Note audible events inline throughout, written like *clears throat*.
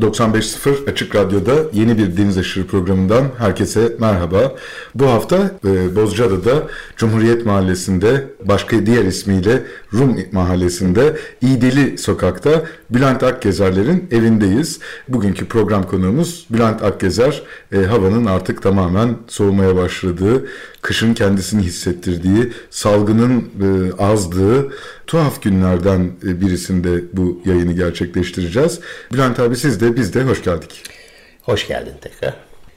95.0 Açık Radyo'da yeni bir Deniz Aşırı programından herkese merhaba. Bu hafta e, Bozcaada'da Cumhuriyet Mahallesi'nde başka diğer ismiyle Rum Mahallesi'nde İdili Sokak'ta Bülent Akgezer'lerin evindeyiz. Bugünkü program konuğumuz Bülent Akgezer. E, havanın artık tamamen soğumaya başladığı, kışın kendisini hissettirdiği, salgının e, azdığı tuhaf günlerden e, birisinde bu yayını gerçekleştireceğiz. Bülent abi siz de biz de hoş geldik. Hoş geldin tekrar.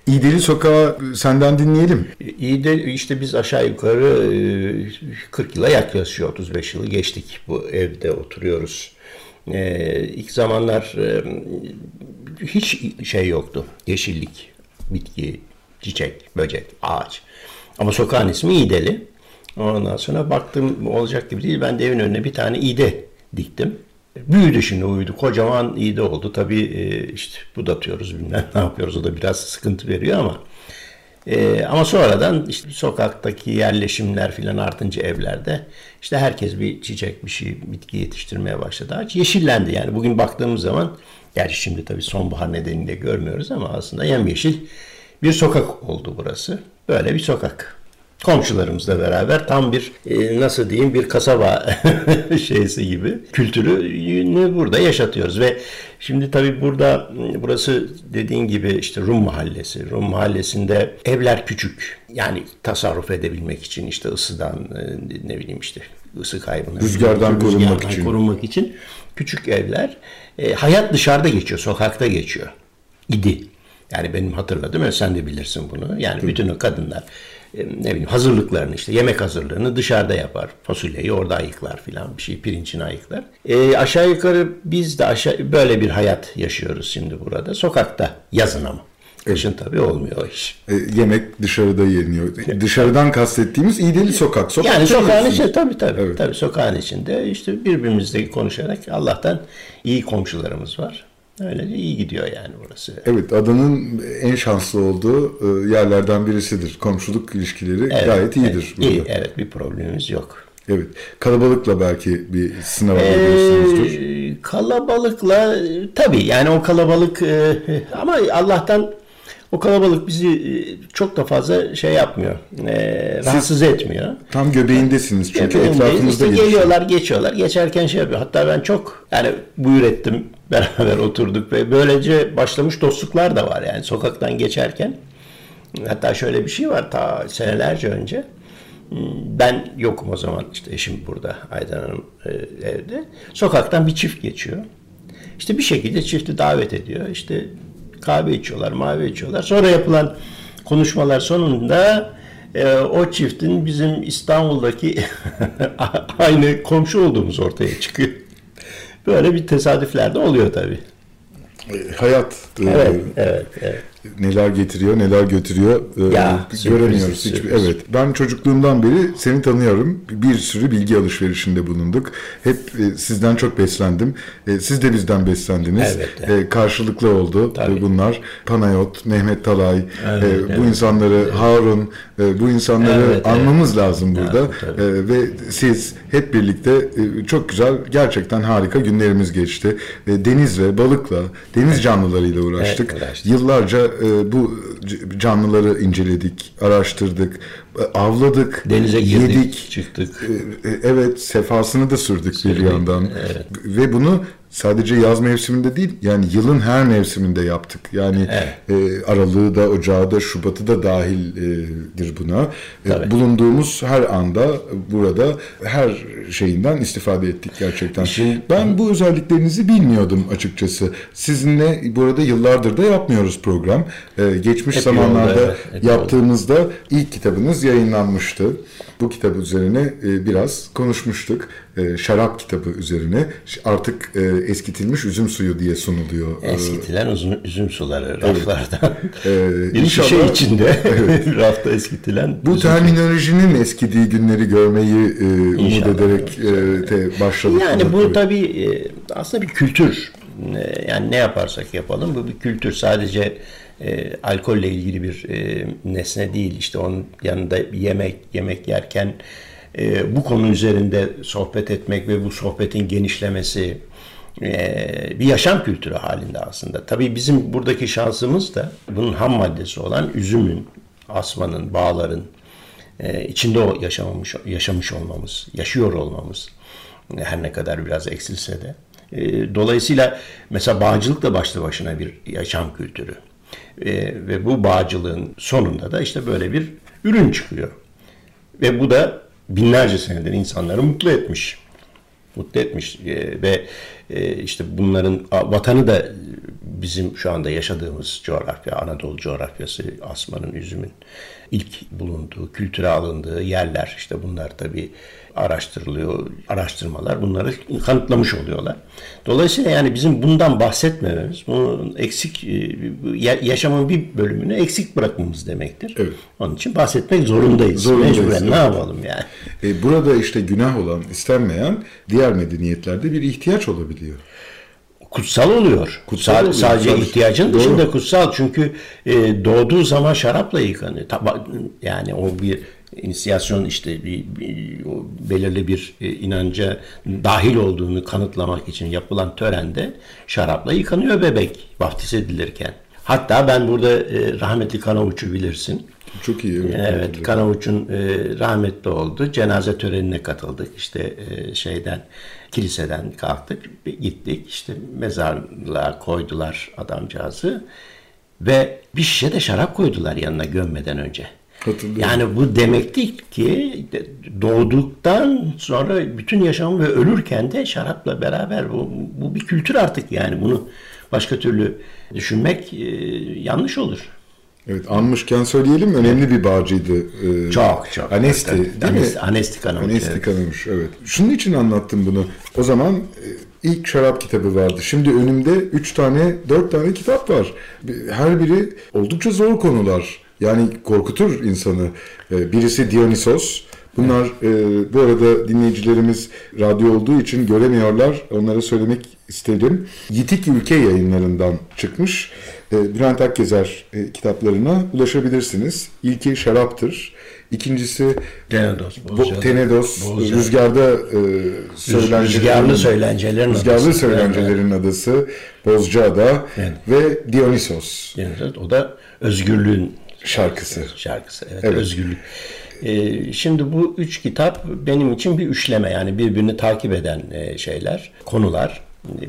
İdili Sokağı senden dinleyelim. De işte biz aşağı yukarı 40 yıla yaklaşıyor. 35 yılı geçtik bu evde oturuyoruz. İlk zamanlar hiç şey yoktu. Yeşillik, bitki, çiçek, böcek, ağaç. Ama sokağın ismi İdeli. Ondan sonra baktım olacak gibi değil. Ben de evin önüne bir tane İde diktim. Büyüdü şimdi uyudu. Kocaman İde oldu. Tabii işte budatıyoruz bilmem ne yapıyoruz. O da biraz sıkıntı veriyor ama ee, ama sonradan işte sokaktaki yerleşimler filan artınca evlerde işte herkes bir çiçek bir şey bitki yetiştirmeye başladı. Ağaç yeşillendi yani bugün baktığımız zaman gerçi şimdi tabii sonbahar nedeniyle görmüyoruz ama aslında yemyeşil bir sokak oldu burası. Böyle bir sokak komşularımızla beraber tam bir e, nasıl diyeyim bir kasaba *laughs* şeysi gibi kültürü burada yaşatıyoruz ve şimdi tabii burada burası dediğin gibi işte Rum mahallesi. Rum mahallesinde evler küçük. Yani tasarruf edebilmek için işte ısıdan e, ne bileyim işte ısı kaybını rüzgardan, korunmak için korunmak için küçük evler. E, hayat dışarıda geçiyor, sokakta geçiyor. İdi. Yani benim hatırladığım, sen de bilirsin bunu. Yani bütün o kadınlar ne bileyim hazırlıklarını işte yemek hazırlığını dışarıda yapar. Fasulyeyi orada ayıklar filan bir şey pirincini ayıklar. E, aşağı yukarı biz de aşağı böyle bir hayat yaşıyoruz şimdi burada. Sokakta yazın ama. Kışın tabii olmuyor o iş. E, yemek dışarıda yeniyor. Dışarıdan kastettiğimiz İdeli sokak. sokak yani sokağın içinde tabii tabii. Evet. Tabii sokağın içinde işte birbirimizle konuşarak Allah'tan iyi komşularımız var. Öyle de iyi gidiyor yani burası. Evet adanın en şanslı olduğu e, yerlerden birisidir. Komşuluk ilişkileri evet, gayet iyidir. Evet, iyi, evet bir problemimiz yok. Evet. Kalabalıkla belki bir sınava ee, Kalabalıkla tabii yani o kalabalık e, ama Allah'tan o kalabalık bizi e, çok da fazla şey yapmıyor. E, rahatsız etmiyor. Tam göbeğindesiniz çünkü etrafınızda işte geliyorlar, geçiyorlar. Geçerken şey yapıyor. Hatta ben çok yani buyur ettim. *laughs* Beraber oturduk ve böylece başlamış dostluklar da var yani sokaktan geçerken. Hatta şöyle bir şey var ta senelerce önce. Ben yokum o zaman işte eşim burada Aydan Hanım e, evde. Sokaktan bir çift geçiyor. İşte bir şekilde çifti davet ediyor. İşte kahve içiyorlar, mavi içiyorlar. Sonra yapılan konuşmalar sonunda e, o çiftin bizim İstanbul'daki *laughs* aynı komşu olduğumuz ortaya çıkıyor. Böyle bir tesadüfler de oluyor tabii. E, hayat. Evet, evet, evet neler getiriyor, neler götürüyor e, ya, göremiyoruz. Hiç, evet. Ben çocukluğumdan beri seni tanıyorum. Bir sürü bilgi alışverişinde bulunduk. Hep e, sizden çok beslendim. E, siz de bizden beslendiniz. Evet, evet. Karşılıklı oldu Tabii. bunlar. Panayot, Mehmet Talay, evet, bu evet. insanları Harun, bu insanları evet, anmamız evet. lazım burada. Evet, ve siz hep birlikte çok güzel, gerçekten harika günlerimiz geçti. Deniz ve balıkla, deniz canlılarıyla uğraştık. Evet, Yıllarca e, bu canlıları inceledik, araştırdık, e, avladık, denize girdik, yedik, çıktık. E, e, evet, sefasını da sürdük, sürdük bir yandan. Evet. Ve bunu sadece yaz mevsiminde değil yani yılın her mevsiminde yaptık. Yani evet. e, aralığı da ocağı da Şubat'ı da dahildir buna. E, bulunduğumuz her anda burada her şeyinden istifade ettik gerçekten. Şimdi, ben bu özelliklerinizi bilmiyordum açıkçası. Sizinle burada yıllardır da yapmıyoruz program. E, geçmiş Hep zamanlarda yolda, evet. yaptığımızda ilk kitabınız yayınlanmıştı. Bu kitap üzerine e, biraz konuşmuştuk. E, şarap kitabı üzerine artık e, eskitilmiş üzüm suyu diye sunuluyor. Eskitilen üzüm, üzüm suları raflardan. Evet. *laughs* bir inşallah, şişe içinde *laughs* evet. *laughs* rafta eskitilen. Bu terminolojinin eskidiği günleri görmeyi umut inşallah, ederek te başladık. Yani bu tabii aslında bir kültür. Yani ne yaparsak yapalım bu bir kültür. Sadece e, alkolle ilgili bir e, nesne değil. İşte onun yanında yemek yemek yerken e, bu konu üzerinde sohbet etmek ve bu sohbetin genişlemesi e, bir yaşam kültürü halinde aslında. Tabii bizim buradaki şansımız da bunun ham maddesi olan üzümün, asmanın, bağların e, içinde o yaşamamış yaşamış olmamız, yaşıyor olmamız her ne kadar biraz eksilse de. E, dolayısıyla mesela bağcılık da başlı başına bir yaşam kültürü. E, ve bu bağcılığın sonunda da işte böyle bir ürün çıkıyor. Ve bu da binlerce senedir insanları mutlu etmiş. Mutlu etmiş e, ve e, işte bunların vatanı da bizim şu anda yaşadığımız coğrafya, Anadolu coğrafyası, asmanın, üzümün ilk bulunduğu, kültüre alındığı yerler. İşte bunlar tabii araştırılıyor. Araştırmalar bunları kanıtlamış oluyorlar. Dolayısıyla yani bizim bundan bahsetmememiz, bunun eksik e, yaşamın bir bölümünü eksik bırakmamız demektir. Evet. Onun için bahsetmek zorundayız. Zorundayız. Mecburen evet. ne yapalım yani. E, burada işte günah olan, istenmeyen diğer medeniyetlerde bir ihtiyaç olabiliyor kutsal oluyor. Kutsal oluyor. Sadece Tabii. ihtiyacın Doğru. dışında kutsal. Çünkü e, doğduğu zaman şarapla yıkanıyor. Yani o bir inisiyasyon işte bir, bir belirli bir e, inanca dahil olduğunu kanıtlamak için yapılan törende şarapla yıkanıyor bebek vaftiz edilirken. Hatta ben burada e, rahmetli Kanavuç'u bilirsin. Çok iyi. Evet, evet Kanavuç'un e, rahmetli oldu. Cenaze törenine katıldık. İşte e, şeyden kiliseden kalktık. Gittik. İşte mezarlığa koydular adamcağızı. Ve bir şişe de şarap koydular yanına gömmeden önce. Yani bu demekti ki doğduktan sonra bütün yaşamı ve ölürken de şarapla beraber bu, bu bir kültür artık yani bunu başka türlü düşünmek e, yanlış olur. Evet anmışken söyleyelim önemli bir bağcıydı. Ee, çok çok. Anesti değil Anesti, mi? Anesti Kanamış. Anesti evet. Kanamış evet. Şunun için anlattım bunu. O zaman e, ilk şarap kitabı vardı. Şimdi önümde üç tane, dört tane kitap var. Her biri oldukça zor konular. Yani korkutur insanı. Ee, birisi Dionysos. Bunlar e, bu arada dinleyicilerimiz radyo olduğu için göremiyorlar. Onlara söylemek istedim. Yitik Ülke yayınlarından çıkmış. E, Bülent Akgezer e, kitaplarına ulaşabilirsiniz. İlki Şaraptır. İkincisi Tenedos, Bo, Tenedos Bozca. rüzgarda e, söylencelerin, rüzgarlı söylencelerin rüzgarlı adası. söylencelerin evet. adası Bozcaada evet. ve Dionysos. Evet, o da özgürlüğün şarkısı. Şarkısı evet, evet. özgürlük. Ee, şimdi bu üç kitap benim için bir üçleme yani birbirini takip eden e, şeyler, konular.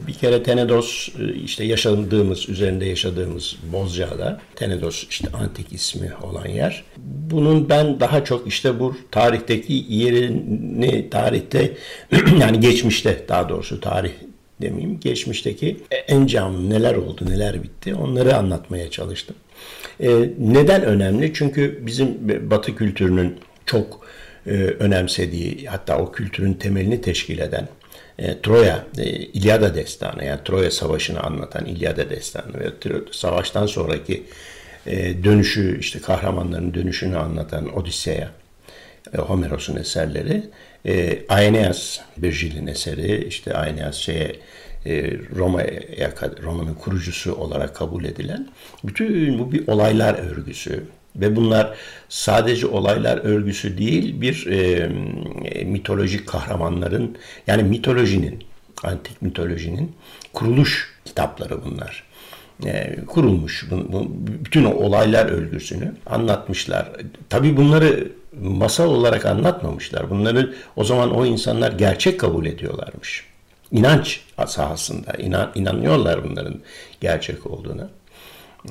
Bir kere Tenedos e, işte yaşadığımız, üzerinde yaşadığımız Bozcaada. Tenedos işte antik ismi olan yer. Bunun ben daha çok işte bu tarihteki yerini tarihte *clears throat* yani geçmişte daha doğrusu tarih demeyeyim geçmişteki en canlı neler oldu neler bitti onları anlatmaya çalıştım. Ee, neden önemli? Çünkü bizim Batı kültürünün çok e, önemsediği hatta o kültürün temelini teşkil eden e, Troya, e, İlyada destanı yani Troya Savaşı'nı anlatan İlyada destanı ve savaştan sonraki e, dönüşü işte kahramanların dönüşünü anlatan Odisseya, e, Homeros'un eserleri, e, Aeneas, Virgil'in eseri, işte Aeneas şeye e, Roma'ya Roma'nın kurucusu olarak kabul edilen bütün bu bir olaylar örgüsü ve bunlar sadece olaylar örgüsü değil bir e, mitolojik kahramanların yani mitolojinin antik mitolojinin kuruluş kitapları bunlar. E, kurulmuş bu, bu, bütün o olaylar örgüsünü anlatmışlar. Tabii bunları masal olarak anlatmamışlar. Bunları o zaman o insanlar gerçek kabul ediyorlarmış inanç sahasında inan, inanıyorlar bunların gerçek olduğuna.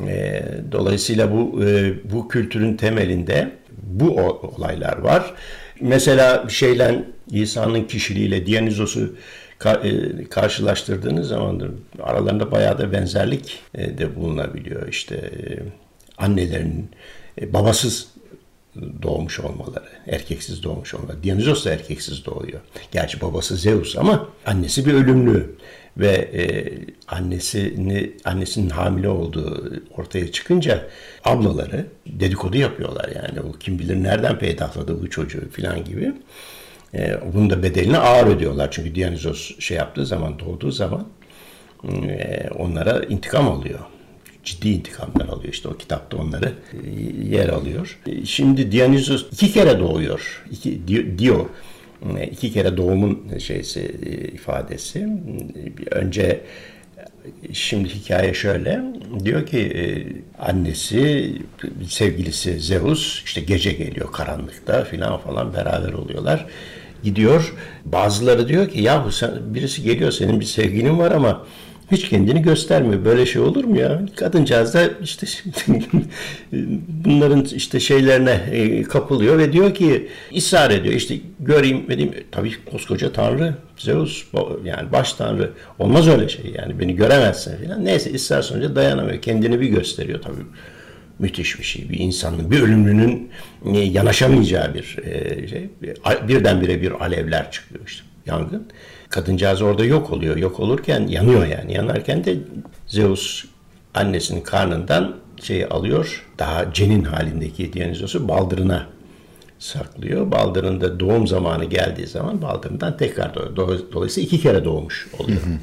E, dolayısıyla bu e, bu kültürün temelinde bu olaylar var. Mesela şeyle İsa'nın kişiliğiyle Dionysos'u e, karşılaştırdığınız zaman aralarında bayağı da benzerlik e, de bulunabiliyor. İşte e, annelerin babasız doğmuş olmaları, erkeksiz doğmuş olmaları. Dionysos da erkeksiz doğuyor. Gerçi babası Zeus ama annesi bir ölümlü ve e, annesini annesinin hamile olduğu ortaya çıkınca ablaları dedikodu yapıyorlar yani o kim bilir nereden peydahladı bu çocuğu falan gibi. E, bunun da bedelini ağır ödüyorlar çünkü Dionysos şey yaptığı zaman doğduğu zaman e, onlara intikam alıyor ciddi intikamlar alıyor. İşte o kitapta onları e, yer alıyor. E, şimdi Dionysos iki kere doğuyor. İki, diyor e, iki kere doğumun şeysi ifadesi. Önce şimdi hikaye şöyle. Diyor ki annesi sevgilisi Zeus işte gece geliyor karanlıkta filan falan beraber oluyorlar. Gidiyor. Bazıları diyor ki ya sen, birisi geliyor senin bir sevgilin var ama hiç kendini göstermiyor. Böyle şey olur mu ya? Kadıncağız da işte *laughs* bunların işte şeylerine e, kapılıyor ve diyor ki ısrar ediyor. İşte göreyim dediğim tabii koskoca tanrı Zeus yani baş tanrı olmaz öyle şey yani beni göremezsin falan. Neyse ısrar sonucu dayanamıyor. Kendini bir gösteriyor tabii. Müthiş bir şey. Bir insanın, bir ölümlünün e, yanaşamayacağı bir e, şey. Birdenbire bir alevler çıkıyor işte yangın. Kadıncağız orada yok oluyor. Yok olurken yanıyor yani. Yanarken de Zeus annesinin karnından şeyi alıyor. Daha cenin halindeki Dionysos'u baldırına saklıyor. Baldırında doğum zamanı geldiği zaman baldırından tekrar doğuyor. Dolayısıyla iki kere doğmuş oluyor. Hı hı.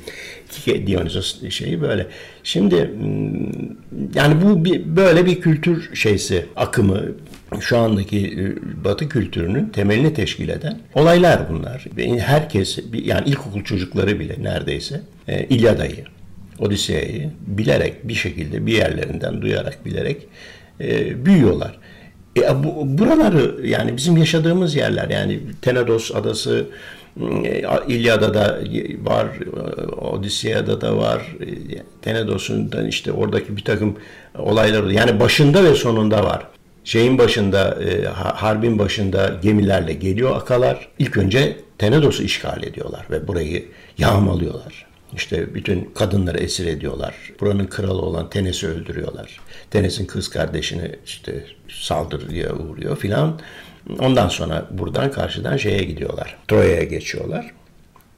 İki Dionysos şeyi böyle. Şimdi hmm, yani bu bir, böyle bir kültür şeysi, akımı, şu andaki e, Batı kültürünün temelini teşkil eden olaylar bunlar. Herkes yani ilkokul çocukları bile neredeyse e, İlyada'yı, Odise'yi bilerek bir şekilde bir yerlerinden duyarak bilerek e, büyüyorlar. E, bu, buraları yani bizim yaşadığımız yerler yani Tenedos adası e, İlyada da var, Odisea'da da var, Tenedos'un işte oradaki bir takım olaylar yani başında ve sonunda var şeyin başında, e, harbin başında gemilerle geliyor akalar. İlk önce Tenedos'u işgal ediyorlar ve burayı yağmalıyorlar. İşte bütün kadınları esir ediyorlar. Buranın kralı olan Tenes'i öldürüyorlar. Tenes'in kız kardeşini işte saldırıya uğruyor filan. Ondan sonra buradan karşıdan şeye gidiyorlar. Troya'ya geçiyorlar.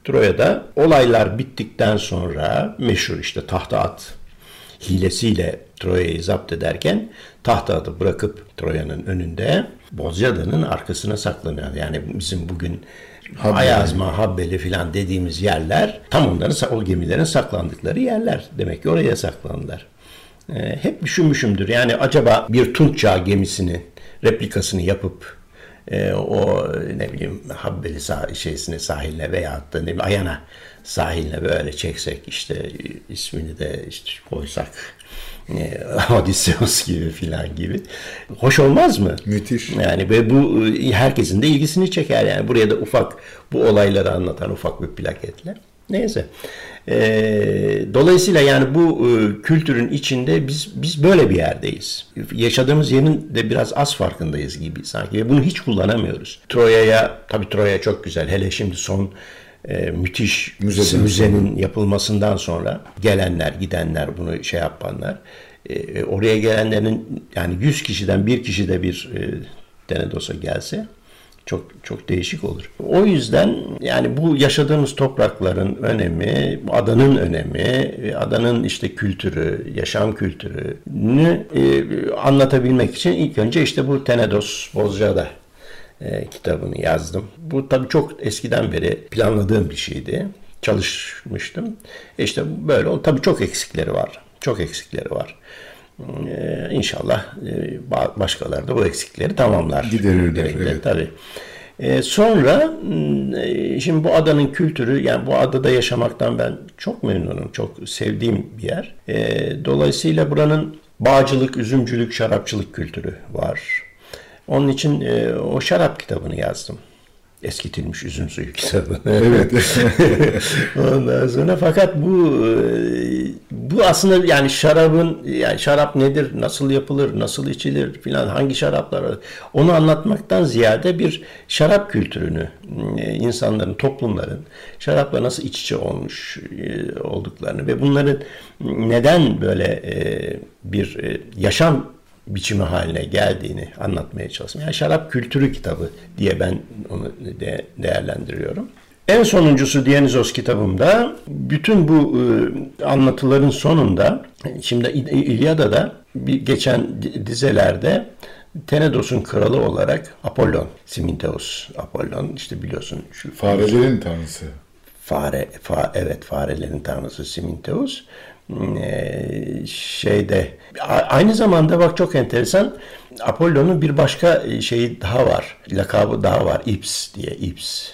Troya'da olaylar bittikten sonra meşhur işte tahta at hilesiyle Troya'yı zapt ederken tahta adı bırakıp Troya'nın önünde Bozcaada'nın arkasına saklanıyor. Yani bizim bugün Habbeli. Ayazma, Habbeli filan dediğimiz yerler tam onların o gemilerin saklandıkları yerler. Demek ki oraya saklandılar. Ee, hep düşünmüşümdür. Yani acaba bir Tunç Çağ gemisinin replikasını yapıp e, o ne bileyim Habbeli sah şeysine sahiline veya da ne bileyim Ayana sahiline böyle çeksek işte ismini de işte koysak e, *laughs* Odysseus gibi filan gibi. Hoş olmaz mı? Müthiş. Yani ve bu e, herkesin de ilgisini çeker yani. Buraya da ufak bu olayları anlatan ufak bir plaketle. Neyse. E, dolayısıyla yani bu e, kültürün içinde biz biz böyle bir yerdeyiz. Yaşadığımız yerin de biraz az farkındayız gibi sanki ve bunu hiç kullanamıyoruz. Troya'ya tabii Troya çok güzel. Hele şimdi son e, müthiş müzenin sonra. yapılmasından sonra gelenler, gidenler, bunu şey yapanlar e, oraya gelenlerin yani 100 kişiden bir kişi de bir e, Denedos'a gelse çok çok değişik olur. O yüzden yani bu yaşadığımız toprakların önemi, adanın önemi, adanın işte kültürü, yaşam kültürünü e, anlatabilmek için ilk önce işte bu Tenedos Bozcaada e, kitabını yazdım. Bu tabii çok eskiden beri planladığım bir şeydi. Çalışmıştım. E işte böyle. Tabii çok eksikleri var. Çok eksikleri var. Ee, inşallah e, başkaları da bu eksikleri tamamlar. Giderirler. Evet. Tabii. Ee, sonra e, şimdi bu adanın kültürü yani bu adada yaşamaktan ben çok memnunum. Çok sevdiğim bir yer. Ee, dolayısıyla buranın bağcılık, üzümcülük, şarapçılık kültürü var. Onun için e, o şarap kitabını yazdım. Eskitilmiş üzüm suyu kitabı. *laughs* Evet. *laughs* Ondan sonra fakat bu e, bu aslında yani şarabın yani şarap nedir, nasıl yapılır, nasıl içilir filan hangi şaraplar onu anlatmaktan ziyade bir şarap kültürünü e, insanların, toplumların şarapla nasıl iç içe olmuş e, olduklarını ve bunların neden böyle bir yaşam biçimi haline geldiğini anlatmaya çalıştım. Yani şarap kültürü kitabı diye ben onu de değerlendiriyorum. En sonuncusu Dionysos kitabımda bütün bu e, anlatıların sonunda şimdi İlyada'da bir geçen dizelerde Tenedos'un kralı olarak Apollon, Siminteos Apollon işte biliyorsun şu farelerin tanrısı. Fare, fa, evet farelerin tanrısı Siminteos. Ee, şeyde aynı zamanda bak çok enteresan Apollon'un bir başka şeyi daha var. Lakabı daha var. Ips diye Ips.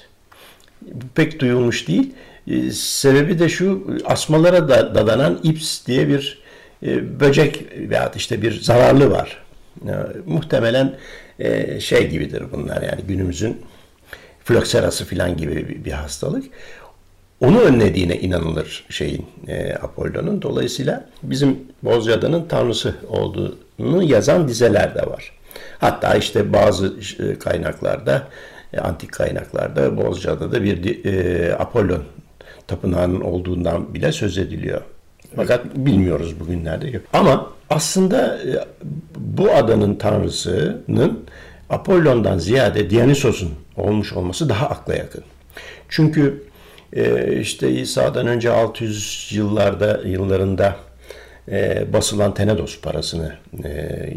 Pek duyulmuş değil. Ee, sebebi de şu asmalara da dadanan Ips diye bir e, böcek veya işte bir zararlı var. E, muhtemelen e, şey gibidir bunlar yani günümüzün flokserası falan gibi bir hastalık. Onu önlediğine inanılır şeyin e, Apollon'un. Dolayısıyla bizim Bozcaada'nın tanrısı olduğunu yazan dizeler de var. Hatta işte bazı e, kaynaklarda, e, antik kaynaklarda Bozcaada'da bir e, Apollon tapınağının olduğundan bile söz ediliyor. Fakat bilmiyoruz bugünlerde. Ama aslında e, bu adanın tanrısının Apollon'dan ziyade Dionysos'un olmuş olması daha akla yakın. Çünkü e, işte İsa'dan önce 600 yıllarda yıllarında e, basılan Tenedos parasını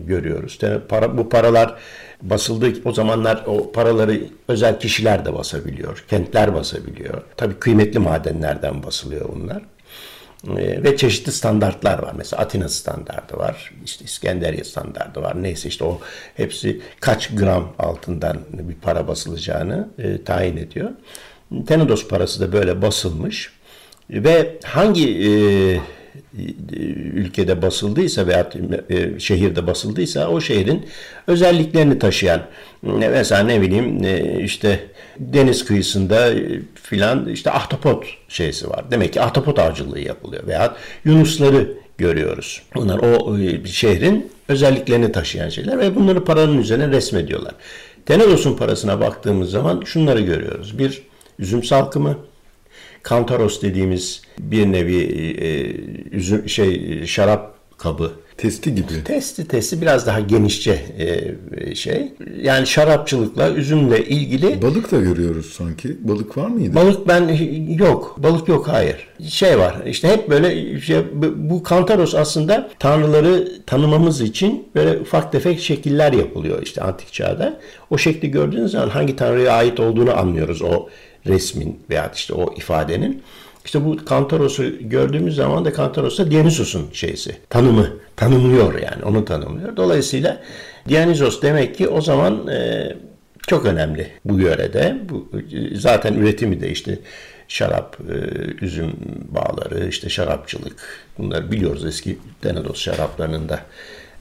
görüyoruz. Para, bu paralar basıldı. O zamanlar o paraları özel kişiler de basabiliyor. Kentler basabiliyor. Tabii kıymetli madenlerden basılıyor bunlar. Ee, ve çeşitli standartlar var. Mesela Atina standartı var, işte İskenderiye standartı var. Neyse işte o hepsi kaç gram altından bir para basılacağını e, tayin ediyor. Tenedos parası da böyle basılmış ve hangi e, ülkede basıldıysa veya e, şehirde basıldıysa o şehrin özelliklerini taşıyan mesela ne bileyim e, işte deniz kıyısında filan işte ahtapot şeysi var. Demek ki ahtapot avcılığı yapılıyor veya yunusları görüyoruz. Bunlar o e, şehrin özelliklerini taşıyan şeyler ve bunları paranın üzerine resmediyorlar. Tenedos'un parasına baktığımız zaman şunları görüyoruz. Bir üzüm salkımı, kantaros dediğimiz bir nevi e, üzüm şey şarap kabı Testi gibi. Testi testi biraz daha genişçe e, şey. Yani şarapçılıkla üzümle ilgili. Balık da görüyoruz sanki. Balık var mıydı? Balık ben yok. Balık yok hayır. Şey var işte hep böyle şey, bu kantaros aslında tanrıları tanımamız için böyle ufak tefek şekiller yapılıyor işte antik çağda. O şekli gördüğünüz zaman hangi tanrıya ait olduğunu anlıyoruz o resmin veya işte o ifadenin. İşte bu Kantaros'u gördüğümüz zaman da Kantaros da Dionysos'un şeysi. Tanımı. Tanımlıyor yani. Onu tanımlıyor. Dolayısıyla Dionysos demek ki o zaman e, çok önemli bu yörede. Bu, zaten üretimi de işte şarap, e, üzüm bağları, işte şarapçılık bunları biliyoruz eski Denados şaraplarının da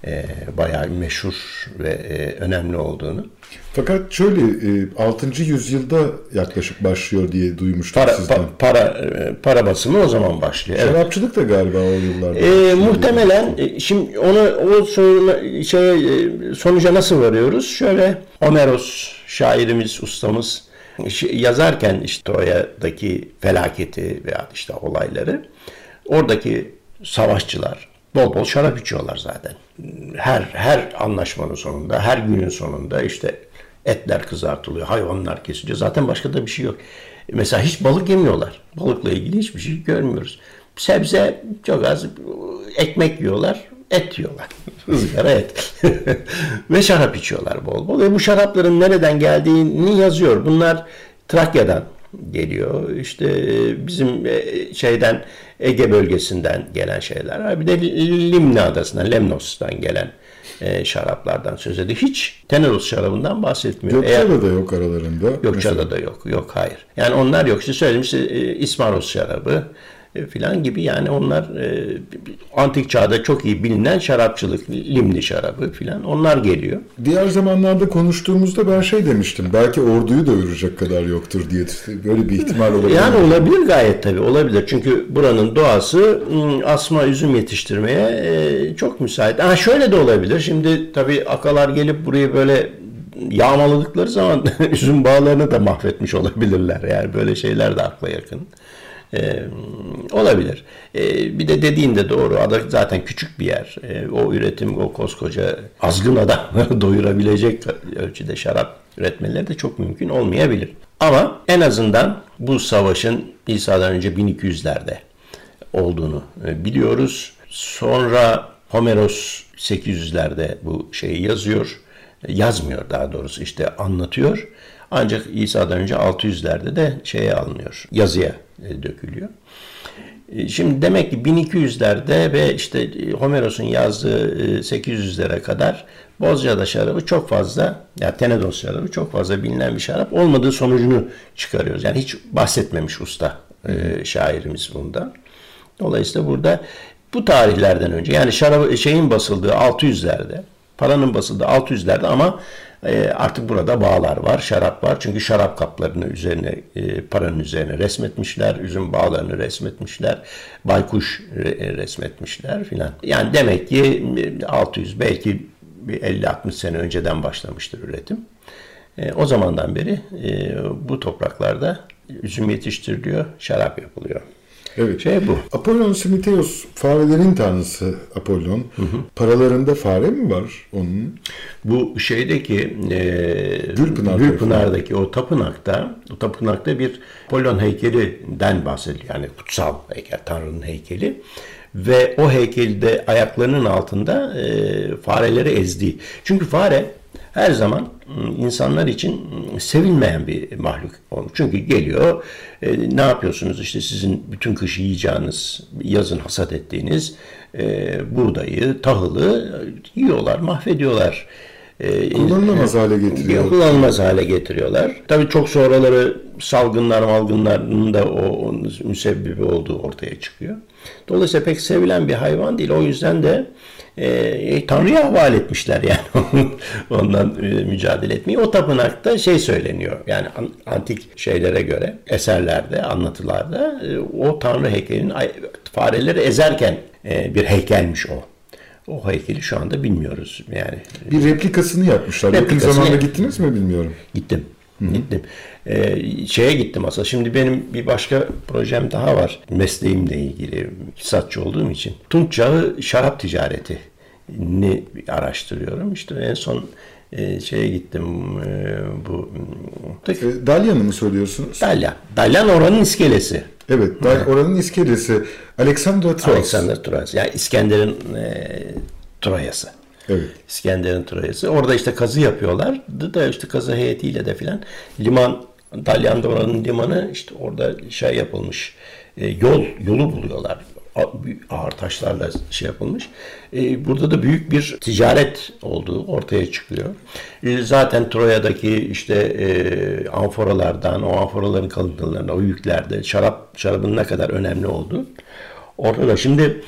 e, bayağı meşhur ve e, önemli olduğunu. Fakat şöyle e, 6. yüzyılda yaklaşık başlıyor diye duymuştum para, sizden. Pa, para, e, para basımı o zaman başlıyor. Şarapçılık da galiba o yıllarda. E, muhtemelen e, şimdi onu o soruna, şey, sonuca nasıl varıyoruz? Şöyle Homeros şairimiz, ustamız yazarken işte Troya'daki felaketi veya işte olayları oradaki savaşçılar bol bol şarap içiyorlar zaten. Her her anlaşmanın sonunda, her günün sonunda işte etler kızartılıyor, hayvanlar kesiliyor. Zaten başka da bir şey yok. Mesela hiç balık yemiyorlar. Balıkla ilgili hiçbir şey görmüyoruz. Sebze çok az, ekmek yiyorlar, et yiyorlar. *laughs* Izgara et. *laughs* Ve şarap içiyorlar bol bol. Ve bu şarapların nereden geldiğini yazıyor. Bunlar Trakya'dan geliyor. İşte e, bizim e, şeyden Ege bölgesinden gelen şeyler var. Bir de Limna adasından, Lemnos'tan gelen e, şaraplardan söz ediyor. Hiç Teneros şarabından bahsetmiyor. Gökçeada da yok aralarında. Gökçeada da yok. Yok hayır. Yani onlar yok. İşte söyledim işte e, İsmaros şarabı, filan gibi yani onlar e, antik çağda çok iyi bilinen şarapçılık, limni şarabı filan onlar geliyor. Diğer zamanlarda konuştuğumuzda ben şey demiştim. Belki orduyu doyuracak kadar yoktur diye böyle bir ihtimal olabilir. Yani olabilir gayet tabii olabilir. Çünkü buranın doğası asma üzüm yetiştirmeye e, çok müsait. Ha şöyle de olabilir. Şimdi tabii akalar gelip burayı böyle yağmaladıkları zaman *laughs* üzüm bağlarını da mahvetmiş olabilirler. Yani böyle şeyler de akla yakın. E, olabilir. E, bir de dediğin de doğru. Ada zaten küçük bir yer. E, o üretim, o koskoca azgın adamları *laughs* doyurabilecek ölçüde şarap üretmeleri de çok mümkün olmayabilir. Ama en azından bu savaşın İsa'dan önce 1200'lerde olduğunu e, biliyoruz. Sonra Homeros 800'lerde bu şeyi yazıyor. Yazmıyor daha doğrusu işte anlatıyor. Ancak İsa'dan önce 600'lerde de şeye alınıyor. Yazıya e, dökülüyor. E, şimdi demek ki 1200'lerde ve işte Homeros'un yazdığı 800'lere kadar Bozcaada şarabı çok fazla, ya yani Tenedos şarabı çok fazla bilinen bir şarap olmadığı sonucunu çıkarıyoruz. Yani hiç bahsetmemiş usta e, şairimiz bundan. Dolayısıyla burada bu tarihlerden önce yani şarabı şeyin basıldığı 600'lerde, paranın basıldığı 600'lerde ama e, artık burada bağlar var, şarap var. Çünkü şarap kaplarını üzerine, e, paranın üzerine resmetmişler, üzüm bağlarını resmetmişler, baykuş resmetmişler filan. Yani demek ki 600 belki bir 50-60 sene önceden başlamıştır üretim. E, o zamandan beri e, bu topraklarda üzüm yetiştiriliyor, şarap yapılıyor. Evet. Şey bu. Apollon Simiteos farelerin tanrısı Apollon. Hı hı. Paralarında fare mi var onun? Bu şeydeki e, Gülpınar Gülpınar'daki o tapınakta o tapınakta bir Apollon heykelinden bahsediliyor. Yani kutsal heykel, Tanrı'nın heykeli ve o heykelde ayaklarının altında e, fareleri ezdi. Çünkü fare her zaman ıı, insanlar için ıı, sevilmeyen bir mahluk olmuş. Çünkü geliyor e, ne yapıyorsunuz işte sizin bütün kış yiyeceğiniz, yazın hasat ettiğiniz e, buğdayı, tahılı yiyorlar, mahvediyorlar. E, kullanılamaz hale getiriyorlar. Kullanılmaz hale getiriyorlar. Tabii çok sonraları salgınlar malgınların da o müsebbibi olduğu ortaya çıkıyor. Dolayısıyla pek sevilen bir hayvan değil. O yüzden de e, Tanrı'ya havale etmişler yani *laughs* ondan e, mücadele etmeyi. O tapınakta şey söyleniyor yani antik şeylere göre eserlerde, anlatılarda e, o Tanrı heykelinin fareleri ezerken e, bir heykelmiş o. O heykeli şu anda bilmiyoruz yani. Bir replikasını yapmışlar. Replikasını Yakın zamanda gittiniz mi bilmiyorum. Gittim. Hı-hı. Gittim. Ee, şeye gittim aslında. Şimdi benim bir başka projem daha var. Mesleğimle ilgili. İktisatçı olduğum için. Tunç Çağı şarap ticareti ni araştırıyorum. İşte en son e, şeye gittim e, bu e, Dalyan'ı mı söylüyorsunuz? Dalyan. Dalyan oranın iskelesi. Evet, Dal, oranın iskelesi. Alexandra Troas. Alexander Troas. Yani İskender'in e, Troyası. Evet. İskender'in Troyası. Orada işte kazı yapıyorlar. Da işte kazı heyetiyle de filan liman Dalyan'da oranın limanı işte orada şey yapılmış. E, yol yolu buluyorlar ağır taşlarla şey yapılmış. E, burada da büyük bir ticaret olduğu ortaya çıkıyor. E, zaten Troya'daki işte e, amforalardan, o amforaların kalıntılarına, o yüklerde şarap şarabın ne kadar önemli olduğu ortada. Şimdi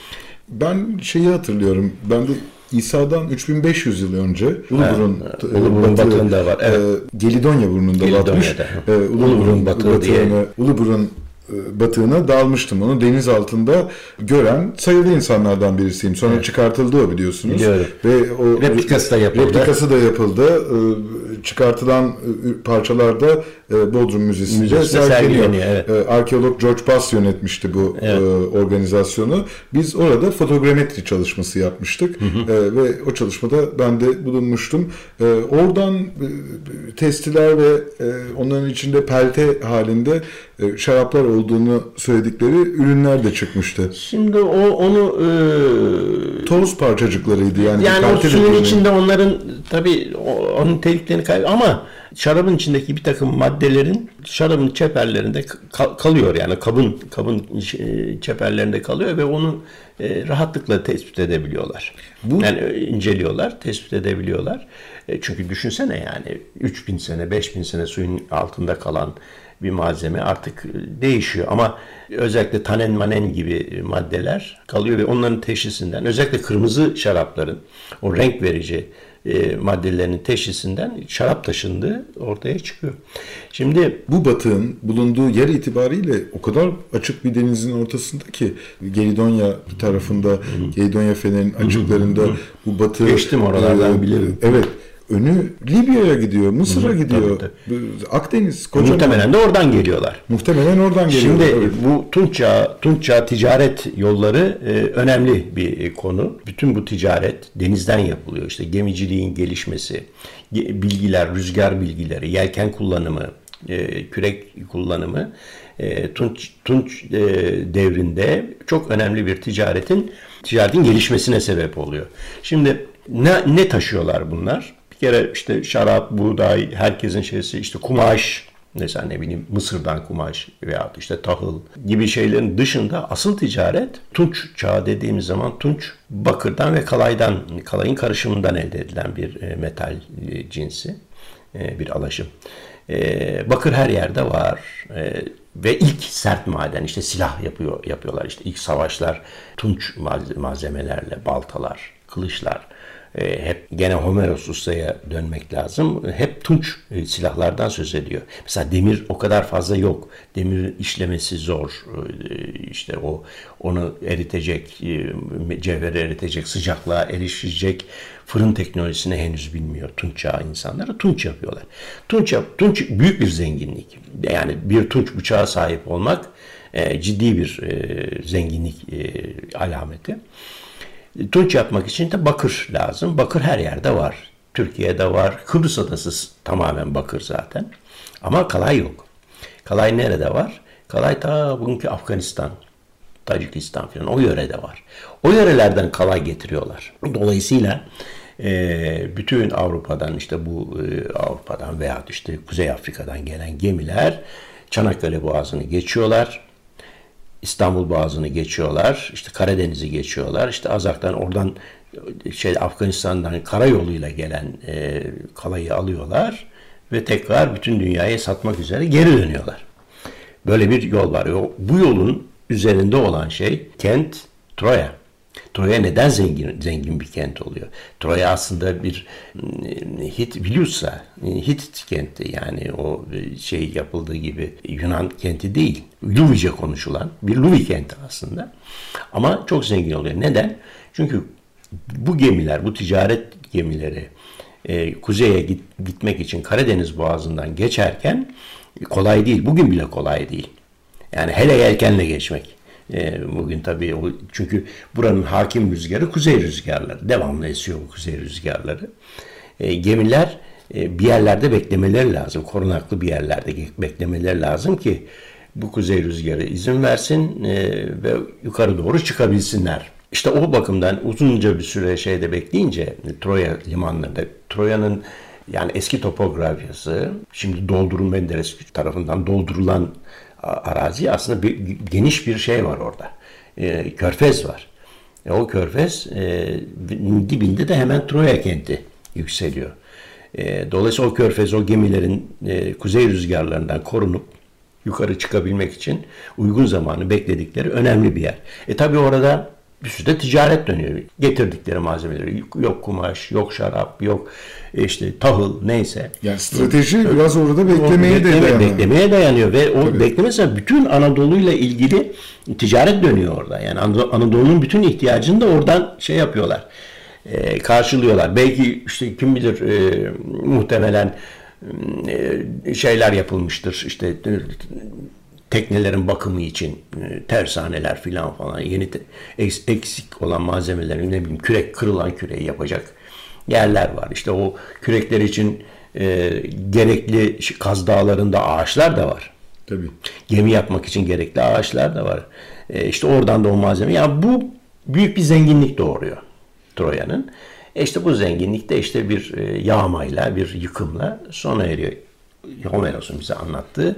ben şeyi hatırlıyorum. Ben de İsa'dan 3500 yıl önce Uluburun, Uluburun batı, batığında var. Evet. E, Gelidonya burnunda batmış. E, Uluburun batığı diye. Uluburun e, batığına dalmıştım. Onu deniz altında gören sayılı insanlardan birisiyim. Sonra evet. çıkartıldı o biliyorsunuz. Biliyorum. Ve o replikası da yapıldı. Replikası da yapıldı. E, çıkartılan e, parçalarda Bodrum Müzesi'nde Müzesi sergileniyor. Evet. Arkeolog George Bass yönetmişti bu evet. organizasyonu. Biz orada fotogrametri çalışması yapmıştık. Hı hı. Ve o çalışmada ben de bulunmuştum. Oradan testiler ve onların içinde pelte halinde şaraplar olduğunu söyledikleri ürünler de çıkmıştı. Şimdi o onu e, toz parçacıklarıydı yani. Yani o suyun içinde onların tabii onun teliklerini kay ama şarabın içindeki bir takım maddelerin şarabın çeperlerinde kal- kalıyor yani kabın kabın çeperlerinde kalıyor ve onu e, rahatlıkla tespit edebiliyorlar. Bu yani e, inceliyorlar, tespit edebiliyorlar. E, çünkü düşünsene yani 3000 sene, 5000 sene suyun altında kalan bir malzeme artık değişiyor ama özellikle tanen manen gibi maddeler kalıyor ve onların teşhisinden özellikle kırmızı şarapların o renk verici e, maddelerinin teşhisinden şarap taşındığı ortaya çıkıyor. Şimdi bu batığın bulunduğu yer itibariyle o kadar açık bir denizin ortasında ki Gelidonya tarafında Gelidonya fenerinin açıklarında bu batı geçtim oralardan e, bilirim. Evet önü Libya'ya gidiyor, Mısır'a gidiyor. Tabii, tabii. Akdeniz kocaman. Muhtemelen de oradan geliyorlar. Muhtemelen oradan geliyorlar. Şimdi evet. bu Tunçça, Tunçça ticaret yolları e, önemli bir konu. Bütün bu ticaret denizden yapılıyor. İşte gemiciliğin gelişmesi, bilgiler, rüzgar bilgileri, yelken kullanımı, e, kürek kullanımı e, Tunç, Tunç e, devrinde çok önemli bir ticaretin ticaretin gelişmesine sebep oluyor. Şimdi ne, ne taşıyorlar bunlar? Bir kere işte şarap, buğday, herkesin şeysi işte kumaş, mesela ne bileyim Mısır'dan kumaş veya işte tahıl gibi şeylerin dışında asıl ticaret Tunç çağı dediğimiz zaman Tunç bakırdan ve kalaydan, kalayın karışımından elde edilen bir e, metal e, cinsi, e, bir alaşım. Bakır her yerde var ve ilk sert maden işte silah yapıyor yapıyorlar işte ilk savaşlar tunç malzemelerle baltalar, kılıçlar hep gene Homeros Usta'ya dönmek lazım. Hep tunç e, silahlardan söz ediyor. Mesela demir o kadar fazla yok. Demir işlemesi zor. E, işte o onu eritecek, e, cevheri eritecek, sıcaklığa erişecek fırın teknolojisini henüz bilmiyor tunç çağı insanları. Tunç yapıyorlar. Tunç, tunç büyük bir zenginlik. Yani bir tunç bıçağa sahip olmak e, ciddi bir e, zenginlik e, alameti. Tunç yapmak için de bakır lazım. Bakır her yerde var. Türkiye'de var. Kıbrıs adası tamamen bakır zaten. Ama kalay yok. Kalay nerede var? Kalay ta bugünkü Afganistan, Tacikistan falan o yörede var. O yörelerden kalay getiriyorlar. Dolayısıyla e, bütün Avrupa'dan işte bu e, Avrupa'dan veya işte Kuzey Afrika'dan gelen gemiler Çanakkale Boğazı'nı geçiyorlar. İstanbul Boğazı'nı geçiyorlar. işte Karadeniz'i geçiyorlar. işte Azak'tan oradan şey Afganistan'dan karayoluyla gelen e, kalayı alıyorlar ve tekrar bütün dünyaya satmak üzere geri dönüyorlar. Böyle bir yol var. Bu yolun üzerinde olan şey kent Troya. Troya neden zengin zengin bir kent oluyor? Troya aslında bir ıı, Hit biliyorsa Hit kenti yani o şey yapıldığı gibi Yunan kenti değil. Luvice konuşulan bir Luvi kenti aslında. Ama çok zengin oluyor. Neden? Çünkü bu gemiler, bu ticaret gemileri e, kuzeye git, gitmek için Karadeniz Boğazı'ndan geçerken kolay değil. Bugün bile kolay değil. Yani hele yelkenle geçmek. E, bugün tabii çünkü buranın hakim rüzgarı kuzey rüzgarları. Devamlı esiyor bu kuzey rüzgarları. E, gemiler e, bir yerlerde beklemeleri lazım. Korunaklı bir yerlerde beklemeleri lazım ki bu kuzey rüzgarı izin versin ve yukarı doğru çıkabilsinler. İşte o bakımdan uzunca bir süre şeyde bekleyince Troya limanlarında Troya'nın yani eski topografyası şimdi doldurun Menderes tarafından doldurulan arazi aslında bir, geniş bir şey var orada. E, körfez var. E, o körfez e, dibinde de hemen Troya kenti yükseliyor. E, dolayısıyla o körfez o gemilerin e, kuzey rüzgarlarından korunup yukarı çıkabilmek için uygun zamanı bekledikleri önemli bir yer. E tabi orada bir sürü de ticaret dönüyor. Getirdikleri malzemeleri yok kumaş, yok şarap, yok e, işte tahıl neyse. Yani strateji evet. biraz orada beklemeye bekleme, de dayanıyor. Beklemeye dayanıyor ve o Tabii. beklemese bütün Anadolu'yla ilgili ticaret dönüyor orada. Yani Anadolu'nun bütün ihtiyacını da oradan şey yapıyorlar. E, karşılıyorlar. Belki işte kim bilir e, muhtemelen e, şeyler yapılmıştır. İşte teknelerin bakımı için e, tersaneler filan falan yeni te, eksik olan malzemelerin ne bileyim kürek kırılan küreği yapacak yerler var. İşte o kürekler için e, gerekli Kaz Dağları'nda ağaçlar da var. Tabii. Gemi yapmak için gerekli ağaçlar da var. E, işte oradan da o malzeme. Yani bu büyük bir zenginlik doğuruyor Troya'nın. E işte bu zenginlik de işte bir e, yağmayla, bir yıkımla sona eriyor. Homeros'un bize anlattığı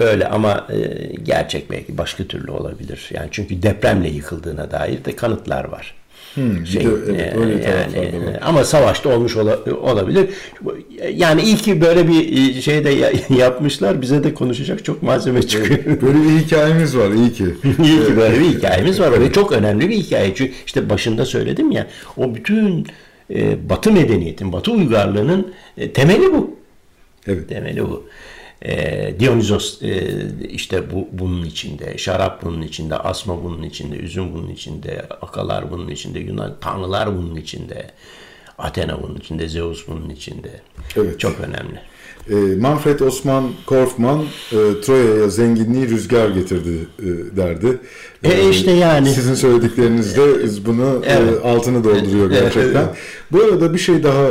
öyle ama e, gerçek belki başka türlü olabilir. Yani çünkü depremle yıkıldığına dair de kanıtlar var. Hmm, şey, de, evet, öyle yani, var. ama savaşta olmuş ola, olabilir. Yani iyi ki böyle bir e, şey de *laughs* yapmışlar. Bize de konuşacak çok malzeme çıkıyor. Evet, böyle bir hikayemiz var. iyi ki. *laughs* iyi ki böyle bir hikayemiz var. Ve çok önemli bir hikaye. Çünkü işte başında söyledim ya o bütün e, Batı medeniyetin, Batı uygarlığının e, temeli bu. Evet. Temeli bu. E, Dionysos e, işte bu bunun içinde, şarap bunun içinde, asma bunun içinde, üzüm bunun içinde, akalar bunun içinde, Yunan tanrılar bunun içinde. Athena bunun içinde, Zeus bunun içinde. Evet. Çok önemli. E, Manfred Osman Korfman e, Troya'ya zenginliği rüzgar getirdi e, derdi. E işte yani. Sizin söylediklerinizde bunu evet. altını dolduruyor gerçekten. Evet. Bu arada bir şey daha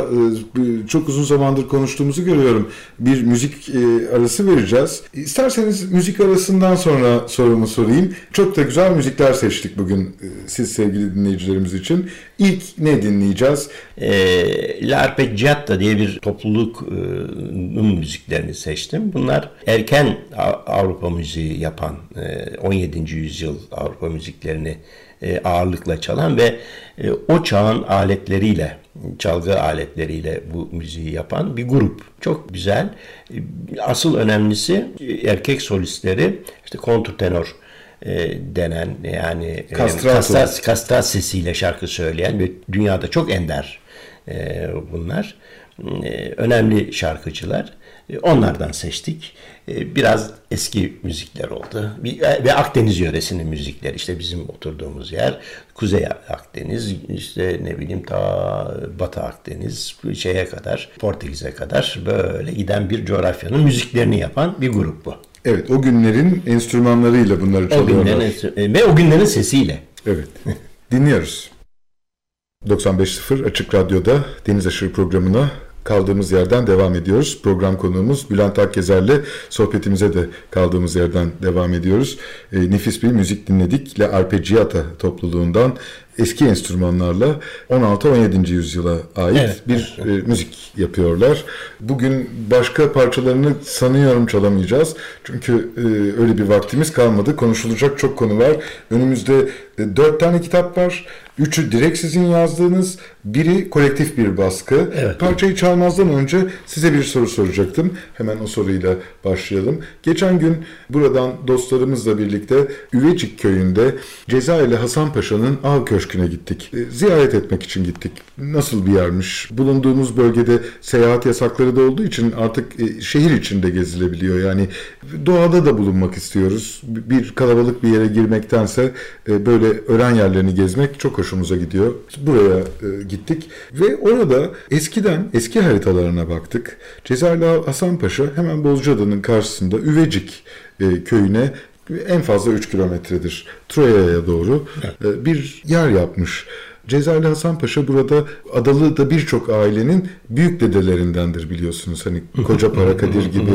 çok uzun zamandır konuştuğumuzu görüyorum. Bir müzik arası vereceğiz. İsterseniz müzik arasından sonra sorumu sorayım. Çok da güzel müzikler seçtik bugün siz sevgili dinleyicilerimiz için. İlk ne dinleyeceğiz? E, L'Arpeggiata diye bir toplulukun müziklerini seçtim. Bunlar erken Avrupa müziği yapan 17. yüzyıl Avrupa müziklerini e, ağırlıkla çalan ve e, o çağın aletleriyle, çalgı aletleriyle bu müziği yapan bir grup. Çok güzel. E, asıl önemlisi erkek solistleri işte kontrtenor denen yani kastrat, kastrat sesiyle şarkı söyleyen ve dünyada çok ender bunlar. Önemli şarkıcılar. Onlardan seçtik. Ee, biraz eski müzikler oldu. E, ve Akdeniz yöresinin müzikleri işte bizim oturduğumuz yer. Kuzey Akdeniz, işte ne bileyim ta Batı Akdeniz şeye kadar, Portekiz'e kadar böyle giden bir coğrafyanın müziklerini yapan bir grup bu. Evet, o günlerin enstrümanlarıyla bunları çalıyorlar. O günlerin, ve o günlerin sesiyle. Evet, dinliyoruz. 95.0 Açık Radyo'da Deniz Aşırı programına kaldığımız yerden devam ediyoruz. Program konuğumuz Bülent Akkezer'le sohbetimize de kaldığımız yerden devam ediyoruz. E, nefis bir müzik dinledik. Le Arpeggiata topluluğundan eski enstrümanlarla 16-17. yüzyıla ait evet, bir evet. E, müzik yapıyorlar. Bugün başka parçalarını sanıyorum çalamayacağız. Çünkü e, öyle bir vaktimiz kalmadı. Konuşulacak çok konu var. Önümüzde e, dört tane kitap var. Üçü direkt sizin yazdığınız, biri kolektif bir baskı. Evet. Parçayı çalmazdan önce size bir soru soracaktım. Hemen o soruyla başlayalım. Geçen gün buradan dostlarımızla birlikte Üvecik köyünde Cezayirli Hasan Paşa'nın av köşküne gittik. E, ziyaret etmek için gittik. Nasıl bir yermiş? Bulunduğumuz bölgede seyahat yasakları da olduğu için artık e, şehir içinde gezilebiliyor. Yani doğada da bulunmak istiyoruz. Bir kalabalık bir yere girmektense e, böyle öğren yerlerini gezmek çok hoşumuza gidiyor. Buraya gittik ve orada eskiden eski haritalarına baktık. Cezayirli Hasan Paşa hemen Bozcaada'nın karşısında Üvecik köyüne en fazla 3 kilometredir Troya'ya doğru evet. E, bir yer yapmış. Cezayirli Hasan Paşa burada Adalı'da birçok ailenin büyük dedelerindendir biliyorsunuz. Hani *laughs* Koca Parakadir gibi,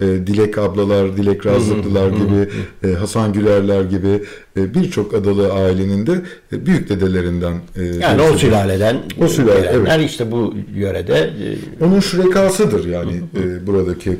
e, Dilek ablalar, Dilek Razlıklılar gibi, *laughs* e, Hasan Gülerler gibi e, birçok Adalı ailenin de e, büyük dedelerinden. E, yani o sülaleden. O sülale, evet. işte bu yörede. E, Onun şurekasıdır yani e, buradaki